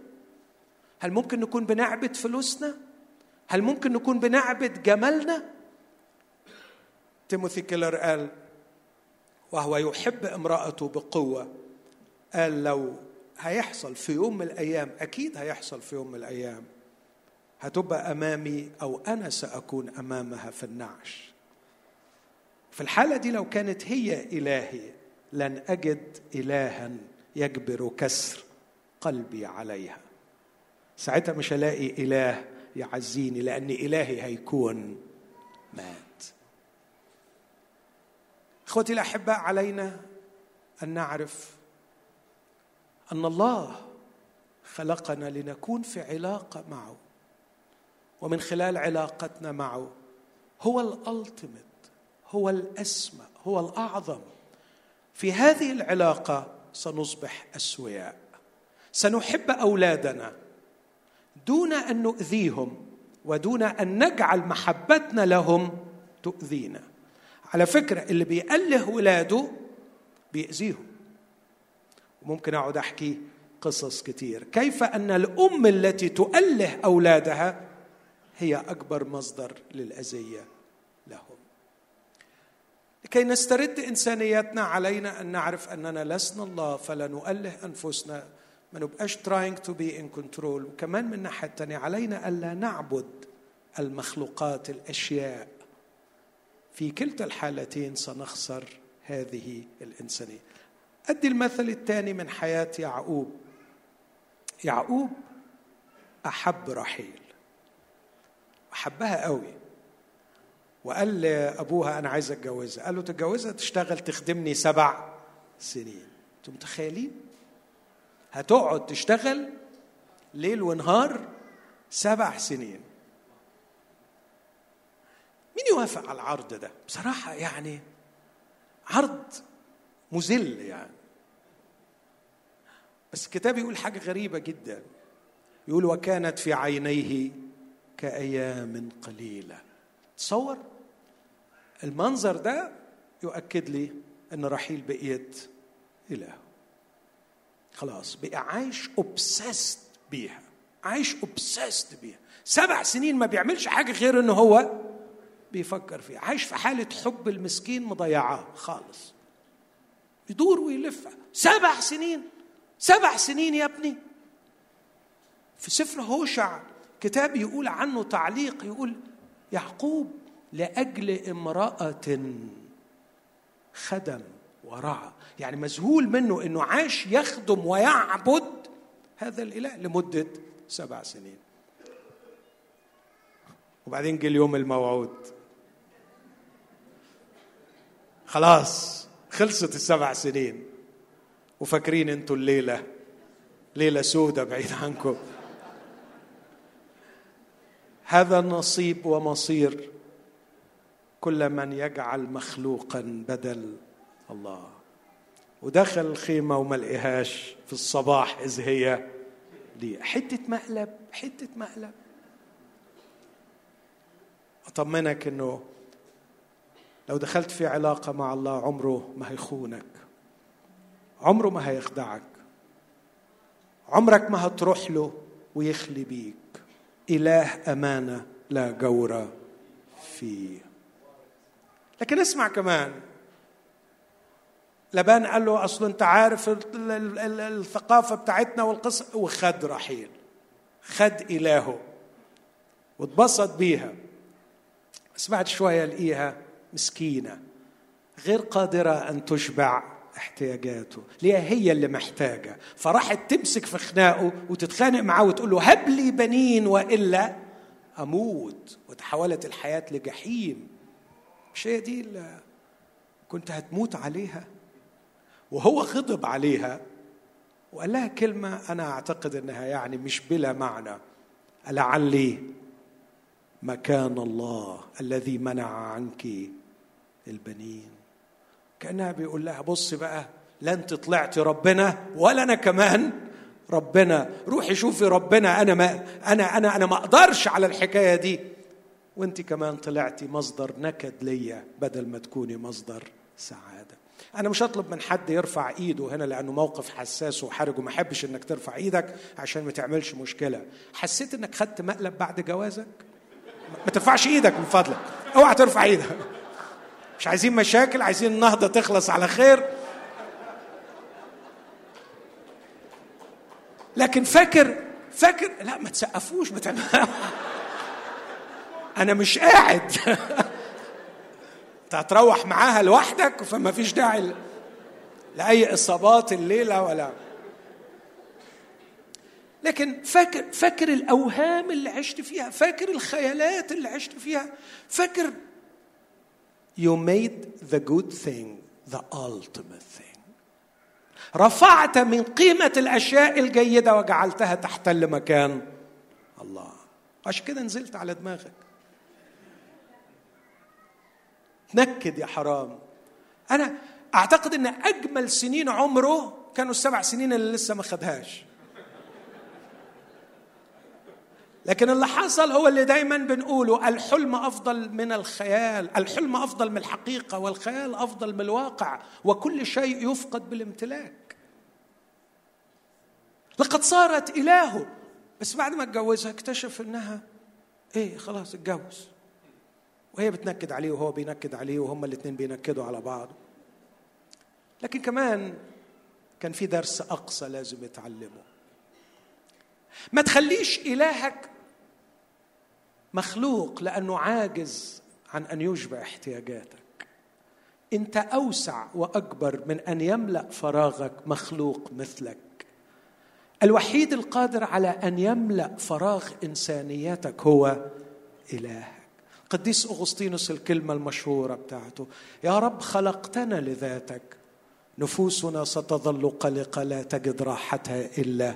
هل ممكن نكون بنعبد فلوسنا؟ هل ممكن نكون بنعبد جمالنا؟ تيموثي كيلر قال وهو يحب امرأته بقوة. قال لو هيحصل في يوم من الأيام أكيد هيحصل في يوم من الأيام هتبقى أمامي أو أنا سأكون أمامها في النعش. في الحالة دي لو كانت هي إلهي لن أجد إلها يجبر كسر قلبي عليها. ساعتها مش هلاقي إله يعزيني لأن إلهي هيكون مات. إخوتي الأحباء علينا أن نعرف أن الله خلقنا لنكون في علاقة معه. ومن خلال علاقتنا معه هو الالتيميت هو الأسمى هو الأعظم. في هذه العلاقة سنصبح أسوياء. سنحب أولادنا دون أن نؤذيهم ودون أن نجعل محبتنا لهم تؤذينا. على فكرة اللي بيأله ولاده بيأذيهم. وممكن أقعد أحكي قصص كتير. كيف أن الأم التي تؤله أولادها هي أكبر مصدر للأذية؟ لهم لكي نسترد إنسانيتنا علينا أن نعرف أننا لسنا الله فلا نؤله أنفسنا. ما نبقاش trying to be in control. وكمان من الناحية الثانية علينا ألا نعبد المخلوقات الأشياء. في كلتا الحالتين سنخسر هذه الإنسانية. أدي المثل الثاني من حياة يعقوب. يعقوب أحب رحيل. أحبها قوي. وقال لأبوها أنا عايز أتجوزها. قال له تتجوزها؟ تشتغل تخدمني سبع سنين. أنتم متخيلين؟ هتقعد تشتغل ليل ونهار سبع سنين. مين يوافق على العرض ده؟ بصراحة يعني عرض مذل يعني. بس الكتاب يقول حاجة غريبة جدا. يقول وكانت في عينيه كأيام قليلة. تصور؟ المنظر ده يؤكد لي أن رحيل بقيت إله. خلاص بقى عايش اوبسست بيها. عايش اوبسست بيها. سبع سنين ما بيعملش حاجة غير أنه هو بيفكر فيها. عايش في حالة حب المسكين مضيعاه خالص. يدور ويلف. سبع سنين. سبع سنين يا ابني. في سفر هوشع كتاب يقول عنه تعليق يقول يعقوب لأجل امرأة خدم ورعى. يعني مذهول منه إنه عاش يخدم ويعبد هذا الإله لمدة سبع سنين. وبعدين جه اليوم الموعود. خلاص خلصت السبع سنين. وفاكرين أنتوا الليلة. ليلة سودة بعيد عنكم. هذا نصيب ومصير كل من يجعل مخلوقا بدل الله. ودخل الخيمة وما لقيهاش في الصباح إذ هي دي. حتة مقلب حتة مقلب. أطمنك إنه لو دخلت في علاقة مع الله عمره ما هيخونك. عمره ما هيخدعك. عمرك ما هتروح له ويخلي بيك. إله أمانة لا جور فيه. لكن اسمع كمان. لبان قال له أصل أنت عارف الثقافة بتاعتنا والقصة. وخد رحيل. خد إلهه. واتبسط بيها. بس بعد شوية لقيها مسكينة. غير قادرة أن تشبع احتياجاته. ليه؟ هي اللي محتاجة. فراحت تمسك في خناقه وتتخانق معاه وتقول له هب لي بنين وإلا أموت. وتحولت الحياة لجحيم. مش هي دي اللي كنت هتموت عليها. وهو غضب عليها وقال لها كلمة أنا أعتقد أنها يعني مش بلا معنى. لعلي مكان الله الذي منع عنك البنين. كأنها بيقول لها بص بقى لا أنت طلعتي ربنا ولا أنا كمان ربنا. روحي شوفي ربنا أنا ما أنا أنا أنا ما أقدرش على الحكاية دي. وأنت كمان طلعتي مصدر نكد ليا بدل ما تكوني مصدر سعادة. أنا مش هطلب من حد يرفع إيده هنا لأنه موقف حساس وحرج وما أحبش إنك ترفع إيدك عشان ما تعملش مشكلة. حسيت إنك خدت مقلب بعد جوازك؟ ما ترفعش إيدك من فضلك. أوعى ترفع إيدك. مش عايزين مشاكل؟ عايزين النهضة تخلص على خير؟ لكن فاكر فاكر لا ما تسقفوش بتعمل أنا مش قاعد. أنت هتروح معاها لوحدك؟ فما فيش داعي لأي إصابات الليلة ولا لكن فاكر فاكر الأوهام اللي عشت فيها فاكر الخيالات اللي عشت فيها فاكر you made the good thing the ultimate thing. رفعت من قيمة الأشياء الجيدة وجعلتها تحتل مكان الله. عشان كده نزلت على دماغك. نكد يا حرام. أنا أعتقد أن أجمل سنين عمره كانوا السبع سنين اللي لسه ما خدهاش. لكن اللي حصل هو اللي دايما بنقوله الحلم أفضل من الخيال الحلم أفضل من الحقيقة والخيال أفضل من الواقع وكل شيء يفقد بالامتلاك. لقد صارت إلهه. بس بعد ما اتجوزها اكتشف إنها إيه خلاص اتجوز. وهي بتنكد عليه وهو بينكد عليه وهما الاثنين بينكدوا على بعض. لكن كمان كان في درس أقصى لازم يتعلمه. ما تخليش إلهك مخلوق لأنه عاجز عن أن يشبع احتياجاتك. أنت أوسع وأكبر من أن يملأ فراغك مخلوق مثلك. الوحيد القادر على أن يملأ فراغ انسانيتك هو إلهك. قديس أغسطينوس الكلمة المشهورة بتاعته يا رب خلقتنا لذاتك نفوسنا ستظل قلقه لا تجد راحتها إلا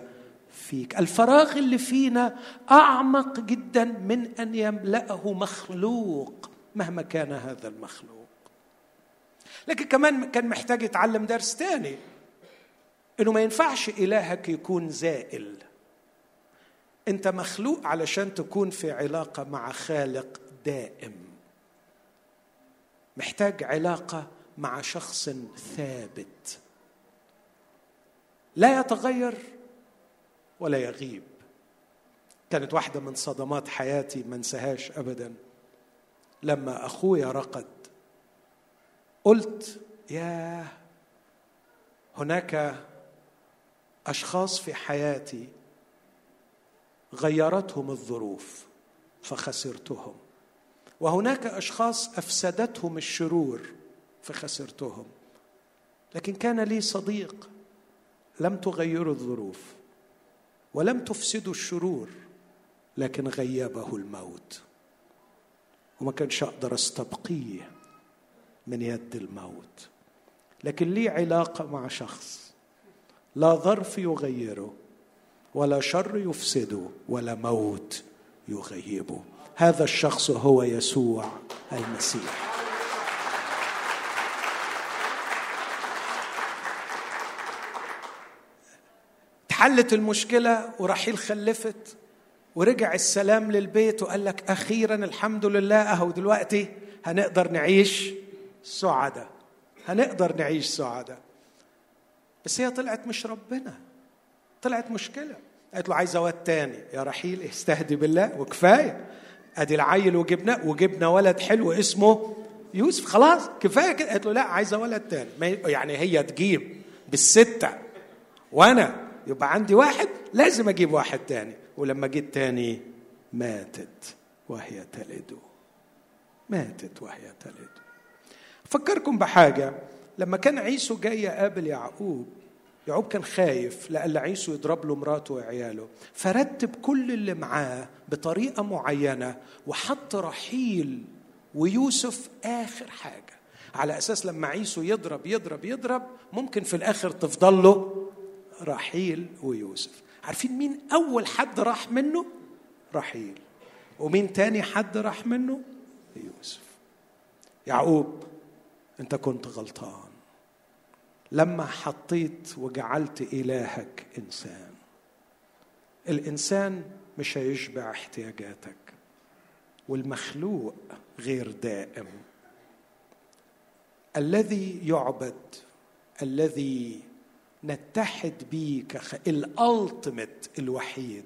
فيك. الفراغ اللي فينا أعمق جدا من أن يملأه مخلوق مهما كان هذا المخلوق. لكن كمان كان محتاج يتعلم درس تاني إنه ما ينفعش إلهك يكون زائل. أنت مخلوق علشان تكون في علاقة مع خالق دائم. محتاج علاقة مع شخص ثابت. لا يتغير ولا يغيب. كانت واحدة من صدمات حياتي ما انساهاش أبدا. لما أخويا رقد قلت يا هناك أشخاص في حياتي غيرتهم الظروف فخسرتهم. وهناك أشخاص أفسدتهم الشرور فخسرتهم. لكن كان لي صديق لم تغيره الظروف ولم تفسدوا الشرور لكن غيبه الموت. وما كانش أقدر أستبقيه من يد الموت. لكن لي علاقة مع شخص لا ظرف يغيره ولا شر يفسده ولا موت يغيبه. هذا الشخص هو يسوع المسيح. حلت المشكلة ورحيل خلفت ورجع السلام للبيت وقال لك أخيرا الحمد لله أهو دلوقتي هنقدر نعيش سعداء. هنقدر نعيش سعداء. بس هي طلعت مش ربنا. طلعت مشكلة. قالت له عايزة واد تاني. يا رحيل استهدي بالله وكفاية. أدي العيل وجبنا وجبنا ولد حلو اسمه يوسف. خلاص كفاية كده. قالت له لا عايزة ولد تاني. يعني هي تجيب بالستة وأنا يبقى عندي واحد لازم أجيب واحد تاني. ولما جيت تاني ماتت وهي تلد. ماتت وهي تلد. فكركم بحاجة لما كان عيسو جاي يقابل يعقوب يعقوب كان خايف لأن عيسو يضرب له مراته وعياله. فرتب كل اللي معاه بطريقة معينة وحط رحيل ويوسف آخر حاجة. على أساس لما عيسو يضرب يضرب يضرب ممكن في الآخر تفضل له رحيل ويوسف. عارفين مين أول حد راح منه؟ رحيل. ومين تاني حد راح منه؟ يوسف. يعقوب أنت كنت غلطان. لما حطيت وجعلت إلهك إنسان. الإنسان مش هيشبع احتياجاتك والمخلوق غير دائم. الذي يعبد الذي نتحد به كخ... الالتيميت الوحيد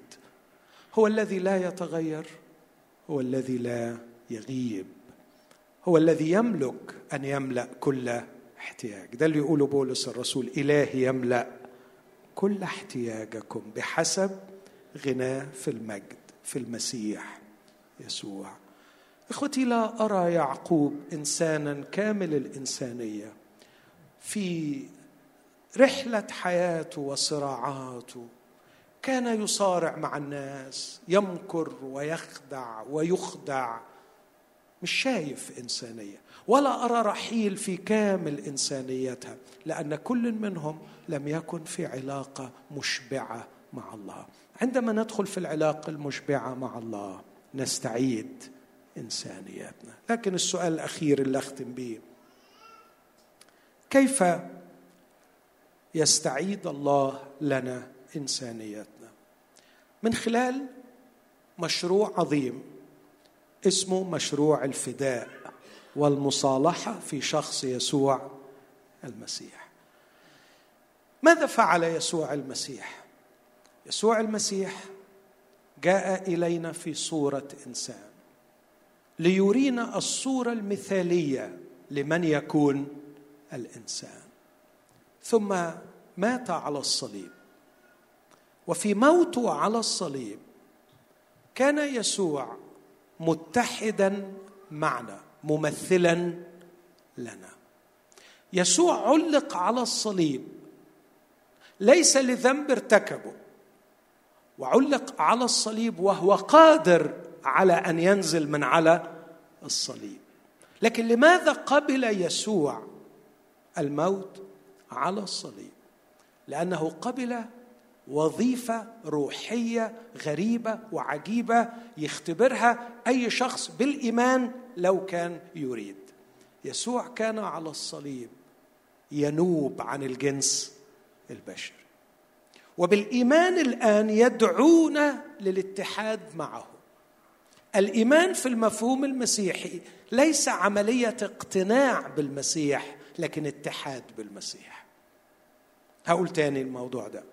هو الذي لا يتغير هو الذي لا يغيب هو الذي يملك أن يملأ كل احتياج. ده اللي يقوله بولس الرسول إلهي يملأ كل احتياجكم بحسب غناه في المجد في المسيح يسوع. إخوتي لا أرى يعقوب إنسانا كامل الإنسانية في رحلة حياته وصراعاته. كان يصارع مع الناس يمكر ويخدع ويخدع مش شايف إنسانية. ولا أرى رحيل في كامل إنسانيتها لأن كل منهم لم يكن في علاقة مشبعة مع الله. عندما ندخل في العلاقة المشبعة مع الله نستعيد انسانيتنا لكن السؤال الأخير اللي أختم به كيف يستعيد الله لنا انسانيتنا من خلال مشروع عظيم اسمه مشروع الفداء. والمصالحة في شخص يسوع المسيح. ماذا فعل يسوع المسيح؟ يسوع المسيح جاء إلينا في صورة إنسان ليرينا الصورة المثالية لمن يكون الإنسان. ثم مات على الصليب. وفي موته على الصليب كان يسوع متحدا معنا. ممثلا لنا. يسوع علق على الصليب ليس لذنب ارتكبه وعلق على الصليب وهو قادر على أن ينزل من على الصليب. لكن لماذا قبل يسوع الموت على الصليب؟ لأنه قبل وظيفة روحية غريبة وعجيبة يختبرها أي شخص بالإيمان لو كان يريد. يسوع كان على الصليب ينوب عن الجنس البشري وبالإيمان الآن يدعونا للاتحاد معه. الإيمان في المفهوم المسيحي ليس عملية اقتناع بالمسيح لكن اتحاد بالمسيح. هقول تاني الموضوع ده.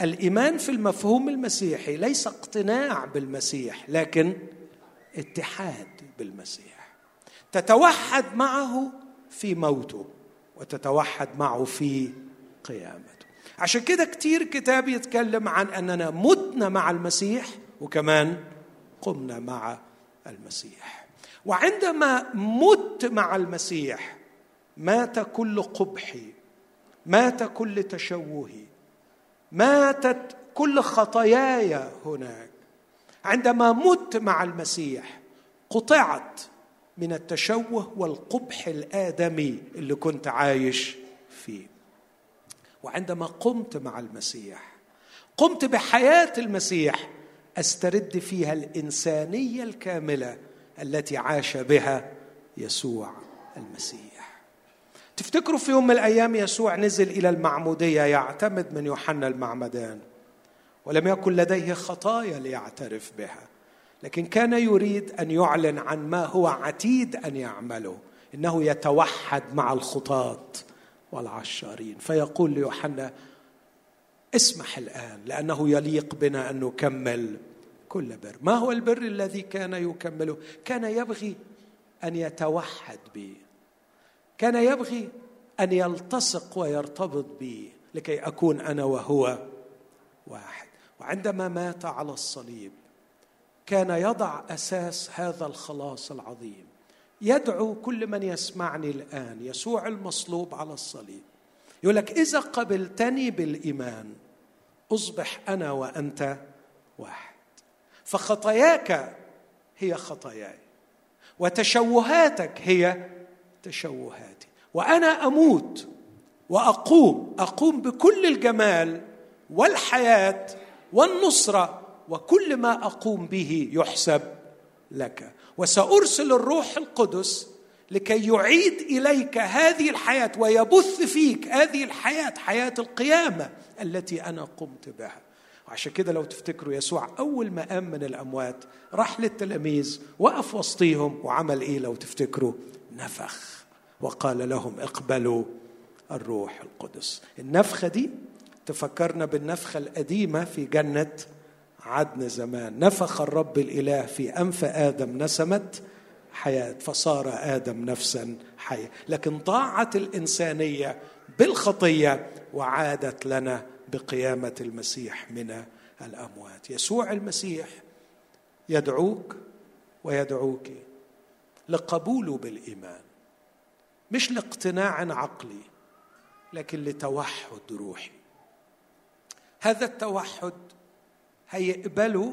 الإيمان في المفهوم المسيحي ليس اقتناع بالمسيح لكن اتحاد. بالمسيح تتوحد معه في موته وتتوحد معه في قيامته. عشان كده كتير كتاب يتكلم عن أننا متنا مع المسيح وكمان قمنا مع المسيح. وعندما مت مع المسيح مات كل قبحي مات كل تشوهي ماتت كل خطاياي هناك. عندما مت مع المسيح قطعت من التشوه والقبح الآدمي اللي كنت عايش فيه. وعندما قمت مع المسيح قمت بحياة المسيح أسترد فيها الإنسانية الكاملة التي عاش بها يسوع المسيح. تفتكروا في يوم من الأيام يسوع نزل إلى المعمودية يعتمد من يوحنا المعمدان ولم يكن لديه خطايا ليعترف بها. لكن كان يريد أن يعلن عن ما هو عتيد أن يعمله إنه يتوحد مع الخطاة والعشارين. فيقول ليوحنا اسمح الآن لأنه يليق بنا أن نكمل كل بر. ما هو البر الذي كان يكمله؟ كان يبغي أن يتوحد بي. كان يبغي أن يلتصق ويرتبط بي لكي أكون أنا وهو واحد. وعندما مات على الصليب كان يضع أساس هذا الخلاص العظيم. يدعو كل من يسمعني الآن يسوع المصلوب على الصليب. يقول لك إذا قبلتني بالإيمان أصبح أنا وأنت واحد. فخطاياك هي خطاياي وتشوهاتك هي تشوهاتي. وأنا أموت وأقوم أقوم بكل الجمال والحياة والنصرة وكل ما أقوم به يحسب لك. وسأرسل الروح القدس لكي يعيد إليك هذه الحياة ويبث فيك هذه الحياة حياة القيامة التي أنا قمت بها. وعشان كده لو تفتكروا يسوع أول ما قام من الأموات راح للتلاميذ وقف وسطيهم وعمل إيه لو تفتكروا؟ نفخ. وقال لهم اقبلوا الروح القدس. النفخة دي تفكرنا بالنفخة القديمة في جنة عدن زمان. نفخ الرب الإله في أنف آدم نسمت حياة فصار آدم نفسا حيه لكن ضاعت الإنسانية بالخطية وعادت لنا بقيامة المسيح من الأموات. يسوع المسيح يدعوك ويدعوك لقبوله بالإيمان مش لاقتناع عقلي لكن لتوحد روحي. هذا التوحد هيقبلوا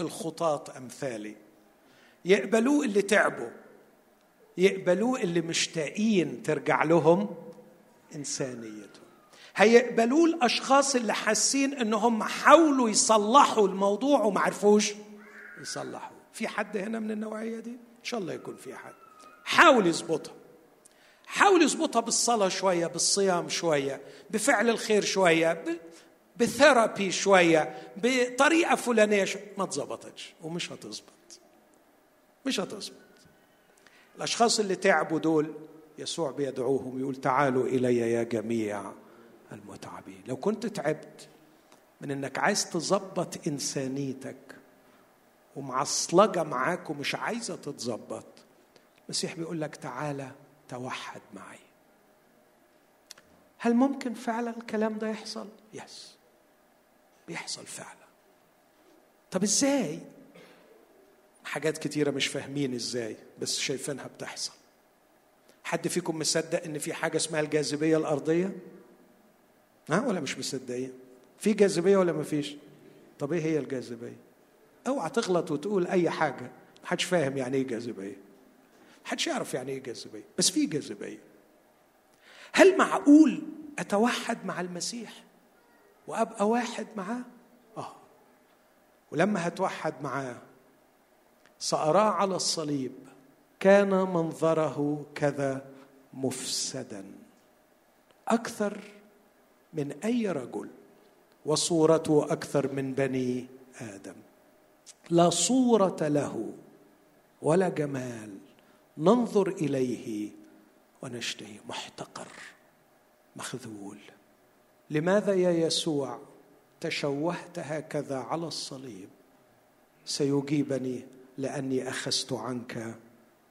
الخطاة أمثالي. يقبلوه اللي تعبوا. يقبلوه اللي مشتاقين ترجع لهم إنسانيتهم. هيقبلوه الأشخاص اللي حاسين إنهم حاولوا يصلحوا الموضوع وما عرفوش يصلحوا. في حد هنا من النوعية دي؟ إن شاء الله يكون في حد. حاول يظبطها. حاول يظبطها بالصلاة شوية بالصيام شوية بفعل الخير شوية بثيرابي شوية بطريقة فلانية شوية. ما تظبطتش ومش هتظبط مش هتظبط الأشخاص اللي تعبوا دول يسوع بيدعوهم يقول تعالوا إلي يا جميع المتعبين لو كنت تعبت من إنك عايز تظبط إنسانيتك ومعصلجة معاك ومش عايزة تتظبط المسيح بيقول لك تعالى توحد معي هل ممكن فعلا الكلام ده يحصل؟ يس بيحصل فعلا. طب إزاي؟ حاجات كتيرة مش فاهمين إزاي بس شايفينها بتحصل. حد فيكم مصدق إن في حاجة اسمها الجاذبية الأرضية؟ ها؟ ولا مش مصدقين؟ في جاذبية ولا ما فيش؟ طب إيه هي الجاذبية؟ أوعى تغلط وتقول أي حاجة. محدش فاهم يعني إيه جاذبية. محدش يعرف يعني إيه جاذبية. بس في جاذبية. هل معقول أتوحد مع المسيح؟ وأبقى واحد معاه؟ آه. ولما هتوحد معاه ساراه على الصليب كان منظره كذا مفسدا. أكثر من أي رجل وصورته أكثر من بني آدم. لا صورة له ولا جمال. ننظر إليه ونشتهي. محتقر مخذول. لماذا يا يسوع تشوهت هكذا على الصليب؟ سيجيبني لأني أخذت عنك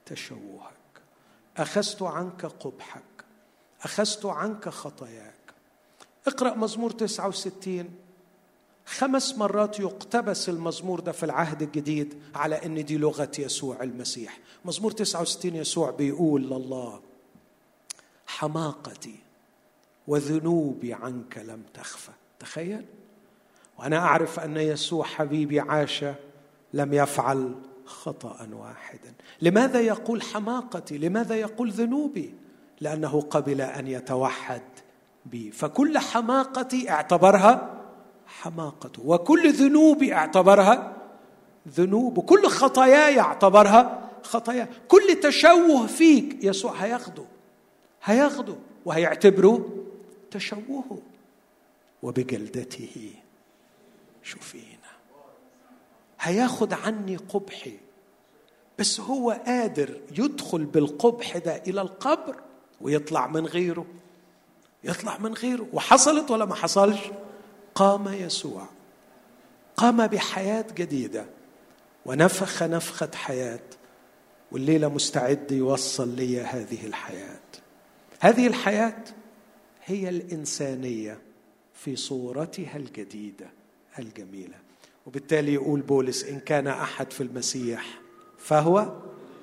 تشوهك. أخذت عنك قبحك. أخذت عنك خطاياك. اقرأ مزمور 69 خمس مرات يقتبس المزمور ده في العهد الجديد على إن دي لغة يسوع المسيح. مزمور 69 يسوع بيقول لله حماقتي وذنوبي عنك لم تخفى. تخيل. وأنا أعرف أن يسوع حبيبي عاش لم يفعل خطأ واحدا. لماذا يقول حماقتي؟ لماذا يقول ذنوبي؟ لأنه قبل أن يتوحد بي. فكل حماقتي اعتبرها حماقته. وكل ذنوبي اعتبرها ذنوب. وكل خطاياي اعتبرها خطايا. كل تشوه فيك يسوع هياخده. هياخده. وهيعتبره تشوهه وبجلدته. شوفينا هياخد عني قبحي. بس هو قادر يدخل بالقبح ده إلى القبر ويطلع من غيره. يطلع من غيره. وحصلت ولا ما حصلش؟ قام يسوع. قام بحياة جديدة. ونفخ نفخة حياة. والليلة مستعد يوصل لي هذه الحياة. هذه الحياة هي الإنسانية في صورتها الجديدة الجميلة. وبالتالي يقول بولس إن كان أحد في المسيح فهو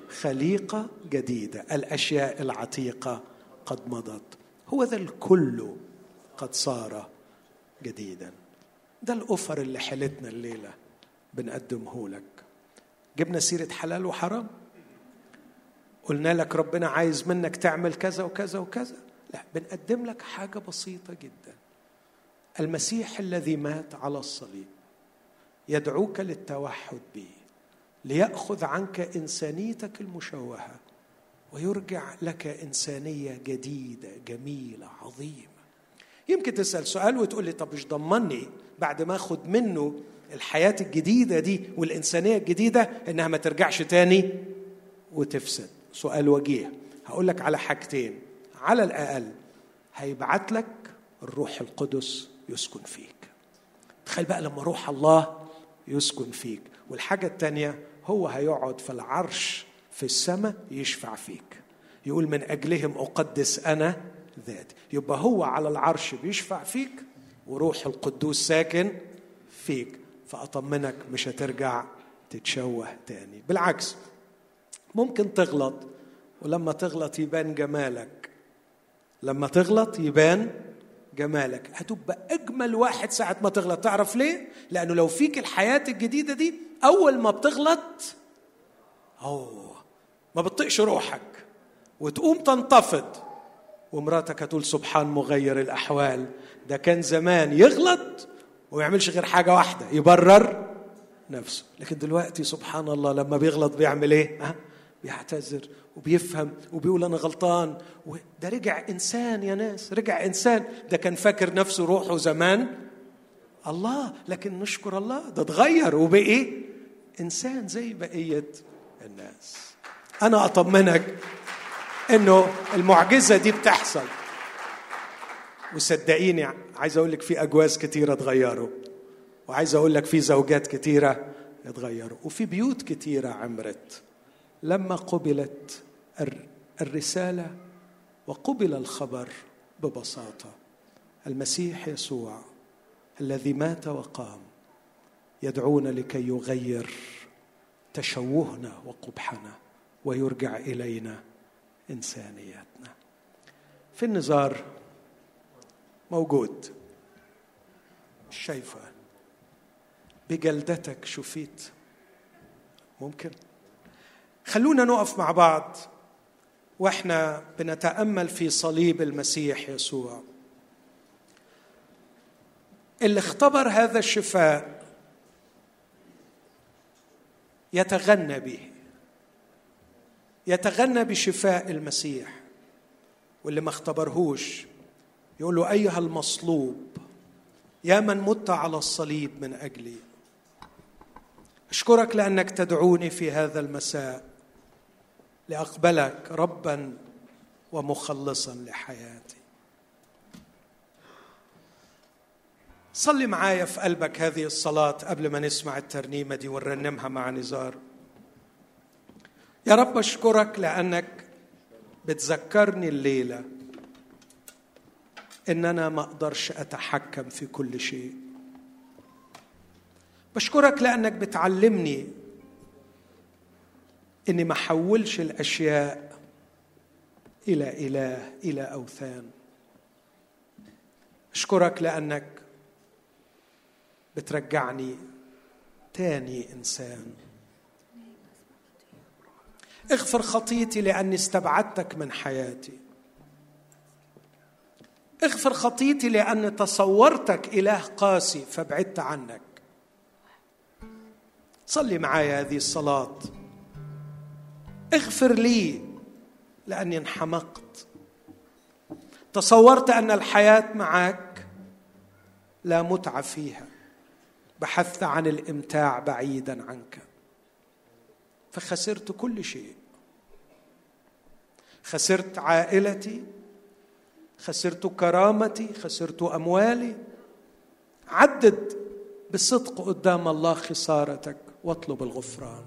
خليقة جديدة. الأشياء العتيقة قد مضت. هو ذا الكل قد صار جديدا. ده الأوفر اللي حلتنا الليلة بنقدمه لك. جبنا سيرة حلال وحرام. قلنا لك ربنا عايز منك تعمل كذا وكذا وكذا. لا بنقدم لك حاجة بسيطة جدا. المسيح الذي مات على الصليب يدعوك للتوحد به ليأخذ عنك إنسانيتك المشوهة ويرجع لك إنسانية جديدة جميلة عظيمة. يمكن تسأل سؤال وتقول لي طب مش ضمني بعد ما أخذ منه الحياة الجديدة دي والإنسانية الجديدة إنها ما ترجعش تاني؟ وتفسد. سؤال وجيه. هقول لك على حاجتين. على الأقل هيبعت لك الروح القدس يسكن فيك. تخيل بقى لما روح الله يسكن فيك. والحاجة الثانية هو هيقعد في العرش في السماء يشفع فيك. يقول من أجلهم أقدس أنا ذاتي. يبقى هو على العرش بيشفع فيك وروح القدوس ساكن فيك. فأطمنك مش هترجع تتشوه تاني. بالعكس ممكن تغلط ولما تغلط يبان جمالك. لما تغلط يبان جمالك. هتبقى أجمل واحد ساعة ما تغلط. تعرف ليه؟ لأنه لو فيك الحياة الجديدة دي أول ما بتغلط أوه ما بتطقش روحك. وتقوم تنتفض. ومراتك هتقول سبحان مغير الأحوال. ده كان زمان يغلط وما يعملش غير حاجة واحدة يبرر نفسه. لكن دلوقتي سبحان الله لما بيغلط بيعمل إيه؟ ها؟ بيعتذر وبيفهم وبيقول أنا غلطان. وده رجع إنسان يا ناس رجع إنسان. ده كان فاكر نفسه روحه زمان. الله لكن نشكر الله ده اتغير وبقي إنسان زي بقية الناس. أنا أطمنك إنه المعجزة دي بتحصل. وصدقيني عايز أقول لك في أجواز كتيرة اتغيروا. وعايز أقول لك في زوجات كتيرة اتغيروا. وفي بيوت كتيرة عمرت. لما قبلت الرسالة وقبل الخبر ببساطة. المسيح يسوع الذي مات وقام يدعونا لكي يغير تشوهنا وقبحنا ويرجع إلينا انسانيتنا في النزار موجود. شايفه. بجلدتك شفيت. ممكن؟ خلونا نقف مع بعض وإحنا بنتأمل في صليب المسيح يسوع. اللي اختبر هذا الشفاء يتغنى به يتغنى بشفاء المسيح. واللي ما اختبرهوش يقول له أيها المصلوب يا من مت على الصليب من أجلي. أشكرك لأنك تدعوني في هذا المساء. لأقبلك ربا ومخلصا لحياتي. صلي معايا في قلبك هذه الصلاة قبل ما نسمع الترنيمة دي ونرنمها مع نزار. يا رب أشكرك لأنك بتذكرني الليلة إن أنا ما أقدرش أتحكم في كل شيء. بشكرك لأنك بتعلمني إني ما احولش الأشياء إلى إله إلى أوثان. أشكرك لأنك بترجعني تاني إنسان. اغفر خطيتي لأني استبعدتك من حياتي. اغفر خطيتي لأني تصورتك إله قاسي فبعدت عنك. صلي معايا هذه الصلاة. اغفر لي لأني انحمقت. تصورت أن الحياة معك لا متعة فيها. بحثت عن الإمتاع بعيدا عنك. فخسرت كل شيء. خسرت عائلتي. خسرت كرامتي. خسرت أموالي. عدد بصدق قدام الله خسارتك واطلب الغفران.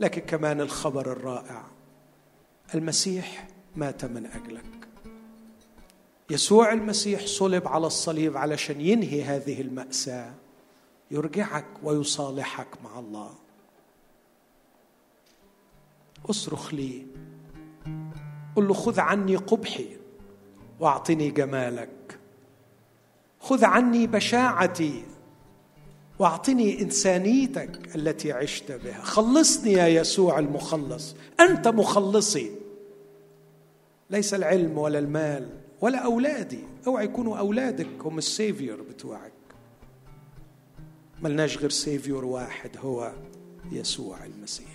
لكن كمان الخبر الرائع. المسيح مات من أجلك. يسوع المسيح صلب على الصليب علشان ينهي هذه المأساة يرجعك ويصالحك مع الله. أصرخ لي. قل له خذ عني قبحي واعطني جمالك. خذ عني بشاعتي واعطني إنسانيتك التي عشت بها. خلصني يا يسوع المخلص. أنت مخلصي. ليس العلم ولا المال ولا أولادي. اوعى يكونوا أولادك. هم ال saviour بتوعك. ملناش غير saviour واحد هو يسوع المسيح.